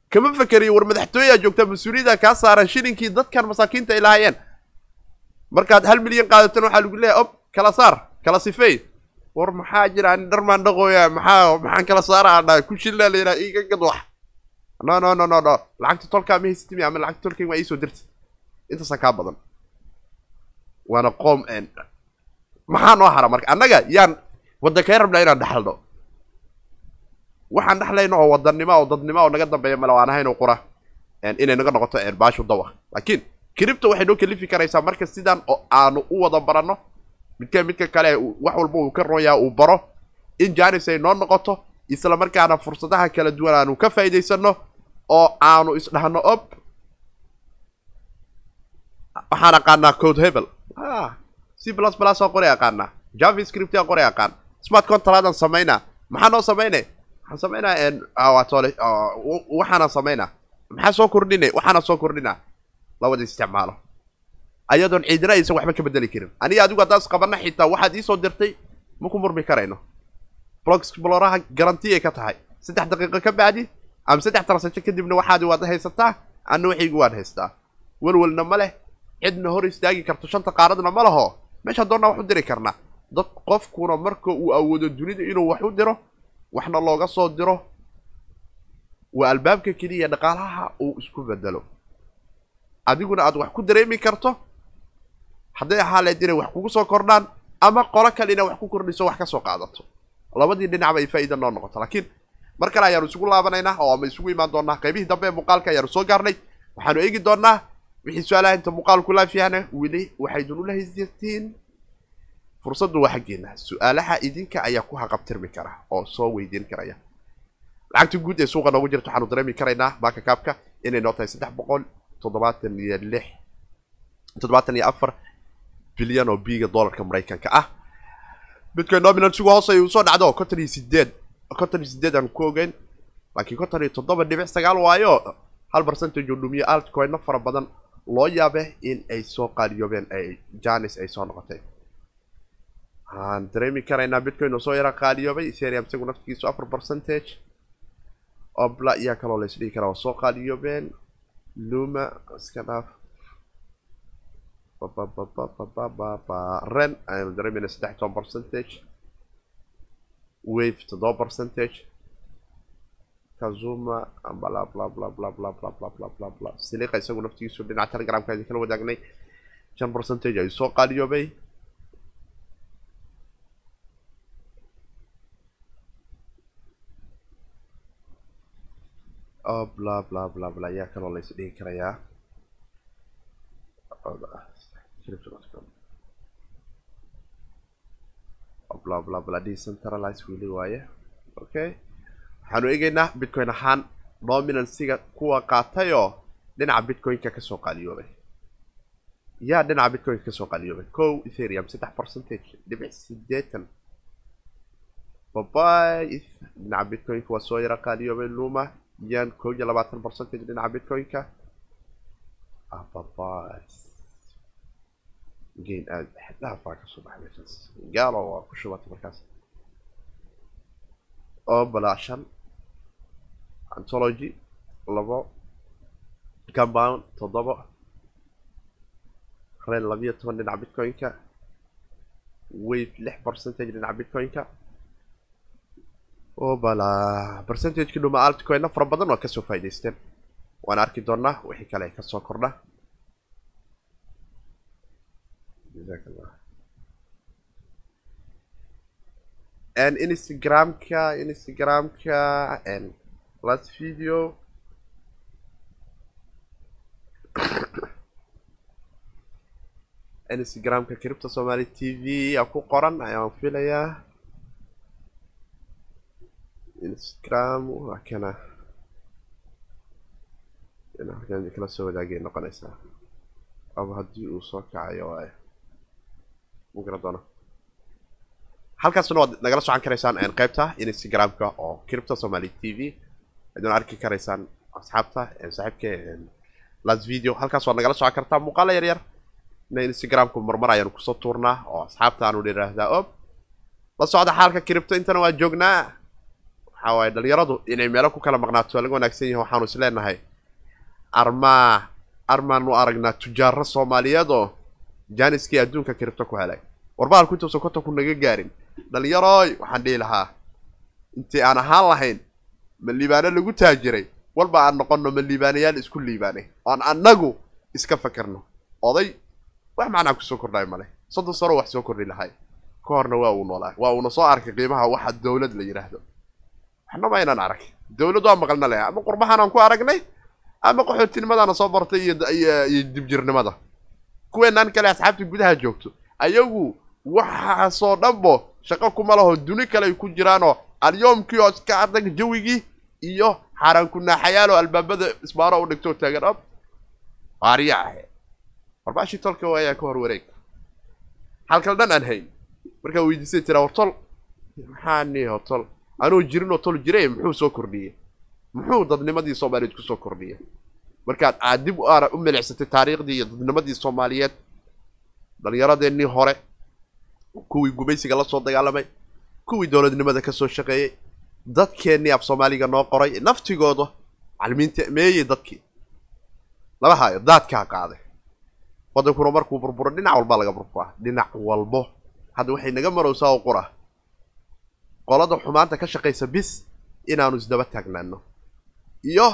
Kama fakeriyo war madaxtooyaa joogtaa mas'uuliyadda kaa saaran shilinkii dadkan masaakiinta ay lahaayeen. Markaad hal milyan qaadatan waxaa lagu leeyahay ob kala saar kala sifey war maxaa jira ani dharmaan dhaqooya? Maxaa? Maxaan kala saara ku shillaa layidhaha iiga gad wax. No no no no no. Lacagta tolkaa ma haysatimi ama lacagta tolkay waa iisoo dirta intaasaa kaa badan. Waana qoom maxaa noo hara marka? Annaga yaan waddankay rabnaa inaan dhexalno waxaan dhexlayno oo wadannimo oo dadnimo oo naga dambeeya male waan ahayn oo qura inay naga noqoto baashu dawa. Laakiin cripto waxay noo kalifi karaysaa marka sidan oo aanu u wada baranno midka midka kale wax walba uu ka roonyaha uu baro. In janis ay noo noqoto isla markaana fursadaha kala duwan aanu ka faa'iidaysano oo aanu isdhahno ob. Waxaan aqaanaa code hebel. C plus plus oo qoray aqaanaa. Javascript aan qoray aqaan. Smart contractan samaynaa. Maxaa noo samaynay? Waxaan samaynaa watole waxaana samaynaa. Maxaa soo kordhina waxaana soo kordhinaa. Lawada isticmaalo ayadoon ciidina aysan waxba ka bedeli karin. Aniga adigu haddaas qabana xitaa waxaad iisoo dirtay ma ku murmi karayno. Blog exploraha garanti ay ka tahay. Saddex daqiiqo ka bacdi ama saddex transaction kadibna waxaadi waad haysataa anna waxaygu waan haystaa. Welwelna ma leh cidna hor istaagi karto. Shanta qaaradna ma laho. Meesha doonnaa wax u diri karnaa dad qofkuna marka uu awoodo dunida inuu wax u diro waxna looga soo diro. Waa albaabka keliya dhaqaalaha uu isku bedelo. Adiguna aad wax ku dareemi karto hadday ahaa leed inay wax kugu soo kordhaan ama qolo kale inay wax ku kordhiso wax ka soo qaadato. Labadii dhinacba ay faa'iida noo noqoto laakiin mar kale ayaanu isugu laabanaynaa oo ama isugu imaan doonaa qaybihii dambe ee muuqaalka ayaanu soo gaarnay. Waxaanu eegi doonaa wixii su'aalaha inta muuqaalku laafiyahana weli waxaydun ula haysatiin fursaddu waa xaggeena su'aalaha idinka ayaa ku haqabtirmi kara oo soo weydiin karaya. Lacagta guud ee suuqa noogu jirta waxaanu dareemi karaynaa baaka kaabka inay noo tahay saddex boqol toddobaatan iyo lix toddobaatan iyo afar bilyan oo biiga dollarka maraykanka ah. Bitcoin dominansigu hoos ay u soo dhacdo konton iyo sideed konton iyo sideed aan ku ogeyn. Laakiin konton iyo toddoba dhibic sagaal waayo hal percentage oo dhumiyo altcoinno fara badan loo yaabe in ay soo qaaliyoobeen ay janis ay soo noqotay. Waxaan dareemi karaynaa bitcoin oo soo yara qaaliyoobay ethereum isagu naftigiisu afar percentage obla iyaa kaloo la isdhihi karaa oo soo qaaliyoobeen. Luma iska dhaaf ren ayanu dareemayna saddex toban percentage wave toddoba percentage kazuma bla bla bla bla bla bla bla bla bla bla siliqa isagu naftigiisu dhinaca telegramka idin kala wadaagnay shan percentage ayuu soo qaaliyoobay oh bla bla bla bla ayaa kaloo la is dhihi karayaa bla bla bla decentralize weli waaye okay. Waxaanu eegaynaa bitcoin ahaan dominansiga kuwa qaatayoo dhinaca bitcoin-ka ka soo qaaliyoobay yaa dhinaca bitcoin-ka ka soo qaaliyoobay kow ethereum saddex percentage. Dhibic sideetan babay dhinaca bitcoin-ka waa soo yara qaaliyoobay luma yan kow iyo labaatan percentage dhinaca bitcoin-ka babay gain aada xedhaafaa ka soo baxay meeshaas gaalo waa ku shubatay markaas oo balaa shan antology labo compound toddoba reen labiyo toban dhinaca bitcoin-ka wave lix percentage dhinaca bitcoin-ka oo balaa percentage-ki dhuma altcoin-na fara badan waa ka soo faa'idaysteen waan arki doonaa wixii kale ka soo kordha allah and instagramka instagramka and last video. Instagramka cripto somaly t v a ku qoran ayaan filayaa instagram waa kana. Kala soo wadaagay noqonaysaa. Aba haddii uu soo kacayo waayo doona halkaasna waad nagala socon karaysaan qeybta instagramka oo cripto somaly t v. Aduna arki karaysaan asxaabta saaxiibka last video halkaas waad nagala socon kartaa muuqaalo yar yar. Na instagramku marmar ayaanu ku soo tuurnaa oo asxaabta aanu idhaahdaa o la socda xaalka cripto intana waa joognaa. Waxaa waaye dhalinyaradu inay meelo ku kala maqnaato waa laga wanaagsan yahay waxaanu is leenahay. Armaa armaanu aragnaa tujaaro soomaaliyeed oo jaaniskii adduunka cripto ku helay warbaalku intuusan kontonku naga gaarin dhalinyaroy waxaan dhihi lahaa intii aan ahaan lahayn ma liibaano lagu taajiray walba aan noqonno ma liibaanayaal isku liibaanay oan annagu iska fakerno oday wax macnaa ku soo kordhay male soddon sano wax soo kordhi lahay ka horna waa uu noolaa waa uuna soo arkay qiimaha waxa dawlad la yidhaahdo waxna ma aynan arag dawlad waa maqalna leh ama qurbahaanaan ku aragnay ama qaxootinimadaana soo bartay iyo dibjirnimada kuweenaan kale asxaabta gudaha joogto. Ayagu waxaasoo dhanbo shaqo kuma laho duni kale ay ku jiraanoo alyoomkii oo iska adag jawigii iyo xaaraan ku naaxayaal oo albaabada isbaaro u dhigto taagan. Ob aariya ahe. Warbaashi tolka waayaa ka hor wareeg. Halkal dhan aan hayn. Markaa weydiisay tiraa war tol. Maxaa niho tol? Anuu jirin oo tol jiray muxuu soo kordhiyey? Muxuu dadnimadii soomaaliyeed ku soo kordhiyay markaad aad dib aara u milicsatay taariikhdii iyo dadnimadii soomaaliyeed dhalinyaradeenii hore kuwii gumaysiga la soo dagaalamay kuwii dowladnimada ka soo shaqeeyey dadkeennii af soomaaliga noo qoray naftigooda macalimiinta meeyey dadkii. Laba hayo daadkaa qaaday. Waddankuna markuu burburo dhinac walba laga burburaa. Dhinac walbo. Hadda waxay naga marowsaa oo qura. Qolada xumaanta ka shaqaysa bis inaanu isdaba taagnaano iyo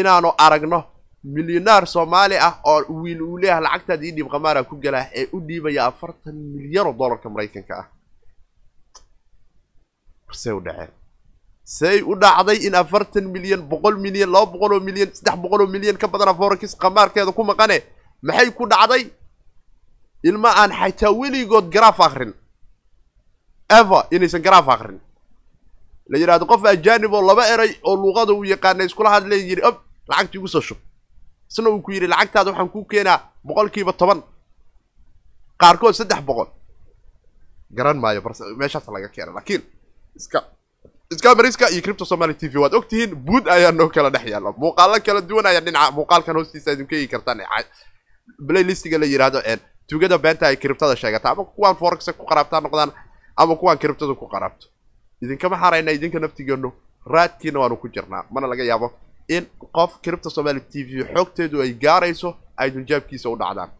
inaanu aragno milyonaar soomaali ah oo wiil uu leeyahay lacagtaada ii dhiib qamaara ku galaa ee u dhiibaya afartan milyan oo dollarka maraykanka ah. Say u dhaceen. Say u dhacday in afartan milyan boqol milyan laba boqol oo milyan saddex boqol oo milyan ka badana forex qamaarkeeda ku maqane. Maxay ku dhacday? Ilma aan xataa weligood garaaf akrin eva inaysan garaaf akrin la yidhahdo qof ajanib oo laba eray oo luuqada uu yaqaana iskula hadleen yidhi ob lacagtii igu soo shub isna uu ku yidhi lacagtaada waxaan kuu keenaa boqolkiiba toban. Qaarkood saddex boqol. Garan maayo bars meeshaas laga keena laakiin iska iska iyo cripto somaly t v waad ogtihiin buud ayaa noo kala dhex yaalla muuqaalo kala duwan ayaa dhinaca muuqaalkan hoostiisa idinku eegi kartaan playlistiga la yidhaahdo tugada beenta ay criptada sheegata ama kuwaan forex ku qaraabtaa noqdaan ama kuwaan criptada ku qaraabto. Idinkama xarayna idinka naftigeenu raadkiina waanu ku jirnaa mana laga yaabo in qof cripto somaly t v xoogteedu ay gaarayso ay dunjaabkiisa u dhacdaan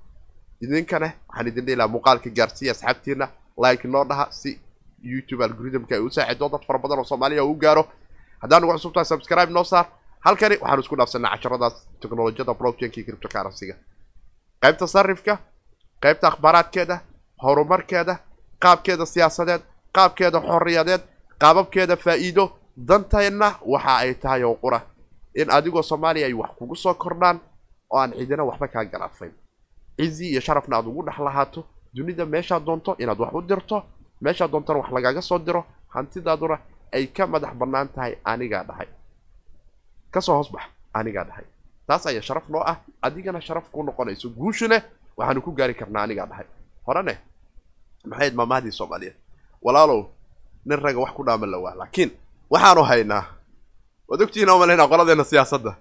idinkana waxaan idin dhihi lahaa muuqaalka gaarsiiya asxaabtiina like noo dhaha si youtube algoritmka ay u saaxido dad fara badan oo soomaaliya u gaaro. Haddaan ugu cusubtahay subscribe noo saar. Halkani waxaanu isku dhaafsanaa casharadaas technolojiyada blockchainka iyo cryptocurrency-ga. Qaybta sarifka qaybta akhbaaraadkeeda horumarkeeda qaabkeeda siyaasadeed qaabkeeda xorriyadeed qaababkeeda faa'iido danteenna waxa ay tahay oo qura in adigoo soomaaliya ay wax kugu soo kordhaan oo aan cidina waxba kaa galaafayn cizi iyo sharafna aad ugu dhex lahaato dunida meeshaad doonto inaad wax u dirto meeshaad doontana wax lagaaga soo diro hantidaaduna ay ka madax bannaan tahay anigaa dhahay. Kasoo hoos bax anigaa dhahay. Taas ayaa sharaf noo ah adigana sharaf ku noqonayso guushu leh waxaanu ku gaari karnaa anigaa dhahay. Horene maxayd maamahdii soomaaliyeed? Walaalow nin raga wax ku dhaaman lawaa laakiin waxaanu haynaa waad ogtihiin oo malaynaa qoladeena siyaasadda.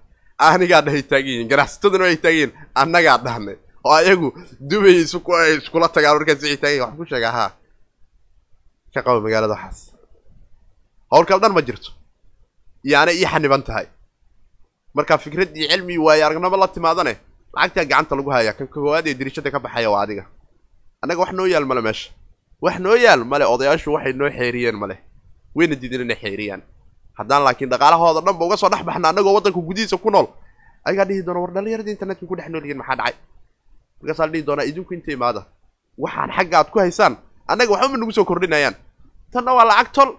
Anigaa dhahay taagan yihiin ganacsataduna ay taagan yihiin annagaa dhahnay. Oo ayagu dubay isku ay iskula tagaan markaas taagay waxaan ku sheegaa haa ka qaba magaalada waxaas. Howl kale dhan ma jirto. Iyo ana ii xaniban tahay. Markaa fikrad iyo cilmi iyo waayo aragnimo la timaadane lacagtaa gacanta lagu hayaa kan koowaad ee dirishada ka baxaya waa adiga. Annaga wax noo yaal male meesha. Wax noo yaal male odayaashu waxay noo xeeriyeen male. Wayna diideen inay xeeriyaan haddaan laakiin dhaqaalahooda dhanba uga soo dhex baxna annagoo waddanka gudihiisa ku nool. Ayagaa dhihi doona war dhallinyarada internetka ku dhex nool yihiin maxaa dhacay? Markaasaa la dhihi doonaa idinku inta imaada. Waxaan xagga aad ku haysaan. Annaga waxba ma nagu soo kordhinayaan. Tanna waa lacag tol.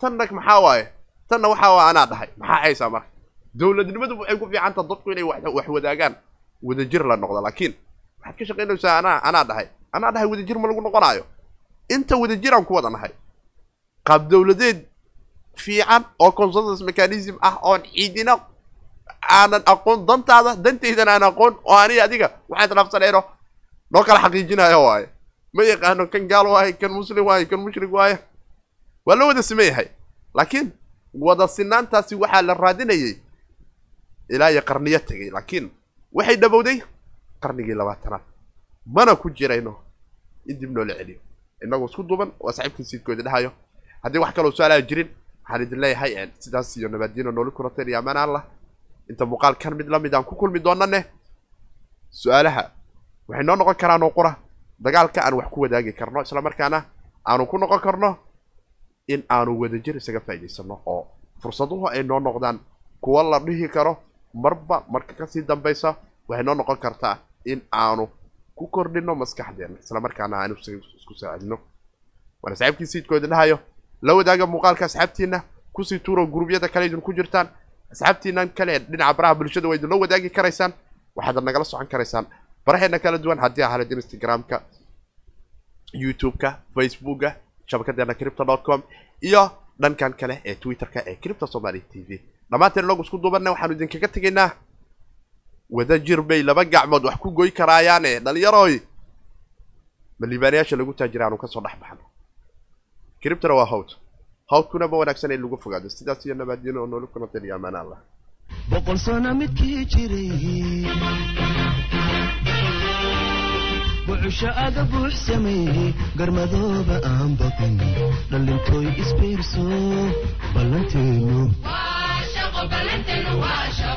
Tanna maxaa waaye? Tanna waxaa waa anaa dhahay. Maxaa haysaa marka? Dowladnimadu waxay ku fiicantaha dadku inay wax wadaagaan. Wadajir la noqdo laakiin waxaad ka shaqaynaysaa anaa anaa dhahay. Anaa dhahay wadajir ma lagu noqonaayo? Inta wadajiraan ku wada nahay. Qaab dowladeed fiican oo consensus mechanism. ah oon ciidina aanan aqoon dantaada dantaydana aan aqoon oo ani adiga waxaan islaafsanayno noo kala xaqiijinayo waaye ma yaqaano kan gaal waaye kan muslim waaye kan mushrik waaye waa loo wada siman yahay laakiin wada sinaantaasi waxaa la raadinayay ilaa iyo qarniyo tegay laakiin waxay dhabowday qarnigii labaatanaad mana ku jirayno in dib noola celiyo inagoo isku duuban waa saaxiibkii siidkooda dhahayo haddii wax kaloo su'aalaha jirin waxaan idin leeyahay sidaas iyo nabaadiino nooli kulateen iyo amaan allah inta muuqaalkan mid la mid aan ku kulmi doonane su'aalaha waxay noo noqon karaan oo qura. Dagaalka aan wax ku wadaagi karno isla markaana aanu ku noqon karno in aanu wadajir isaga faa'idaysano oo fursaduhu ay noo noqdaan kuwa la dhihi karo. Marba marka ka sii dambaysa waxay noo noqon kartaa in aanu ku kordhino maskaxdeena isla markaana aanu isku saacidno. Waana saaxiibkii siidkooda dhahayo la wadaaga muuqaalka asxaabtiina ku sii tuuro gurubyada kale idin ku jirtaan asxaabtiinan kale dhinaca baraha bulshada waa idinloo wadaagi karaysaan waxaad nagala socon karaysaan baraheena kala duwan haddii ahalid instagramka youtube-ka facebooka shabakadeena cripto dot com iyo dhankan kale ee twitterka ee cripto somaly t v dhammaanteen inagu isku duubanna waxaanu idinkaga tegaynaa wadajir bay laba gacmood wax ku goy karaayaane dhalinyaroy ma liibaanayaasha lagu taajira aanu ka soo dhex baxno criptona waa hawd hawdkuna ma wanaagsan in lagu fogaado sidaas iyo nabaadiyano oo noola kulanteen iyo amaan allah boqol sano midkii jiray wuxusha aga buux sameeyey garmadooba aan baqin dhallintooy isbiirso ballanteenu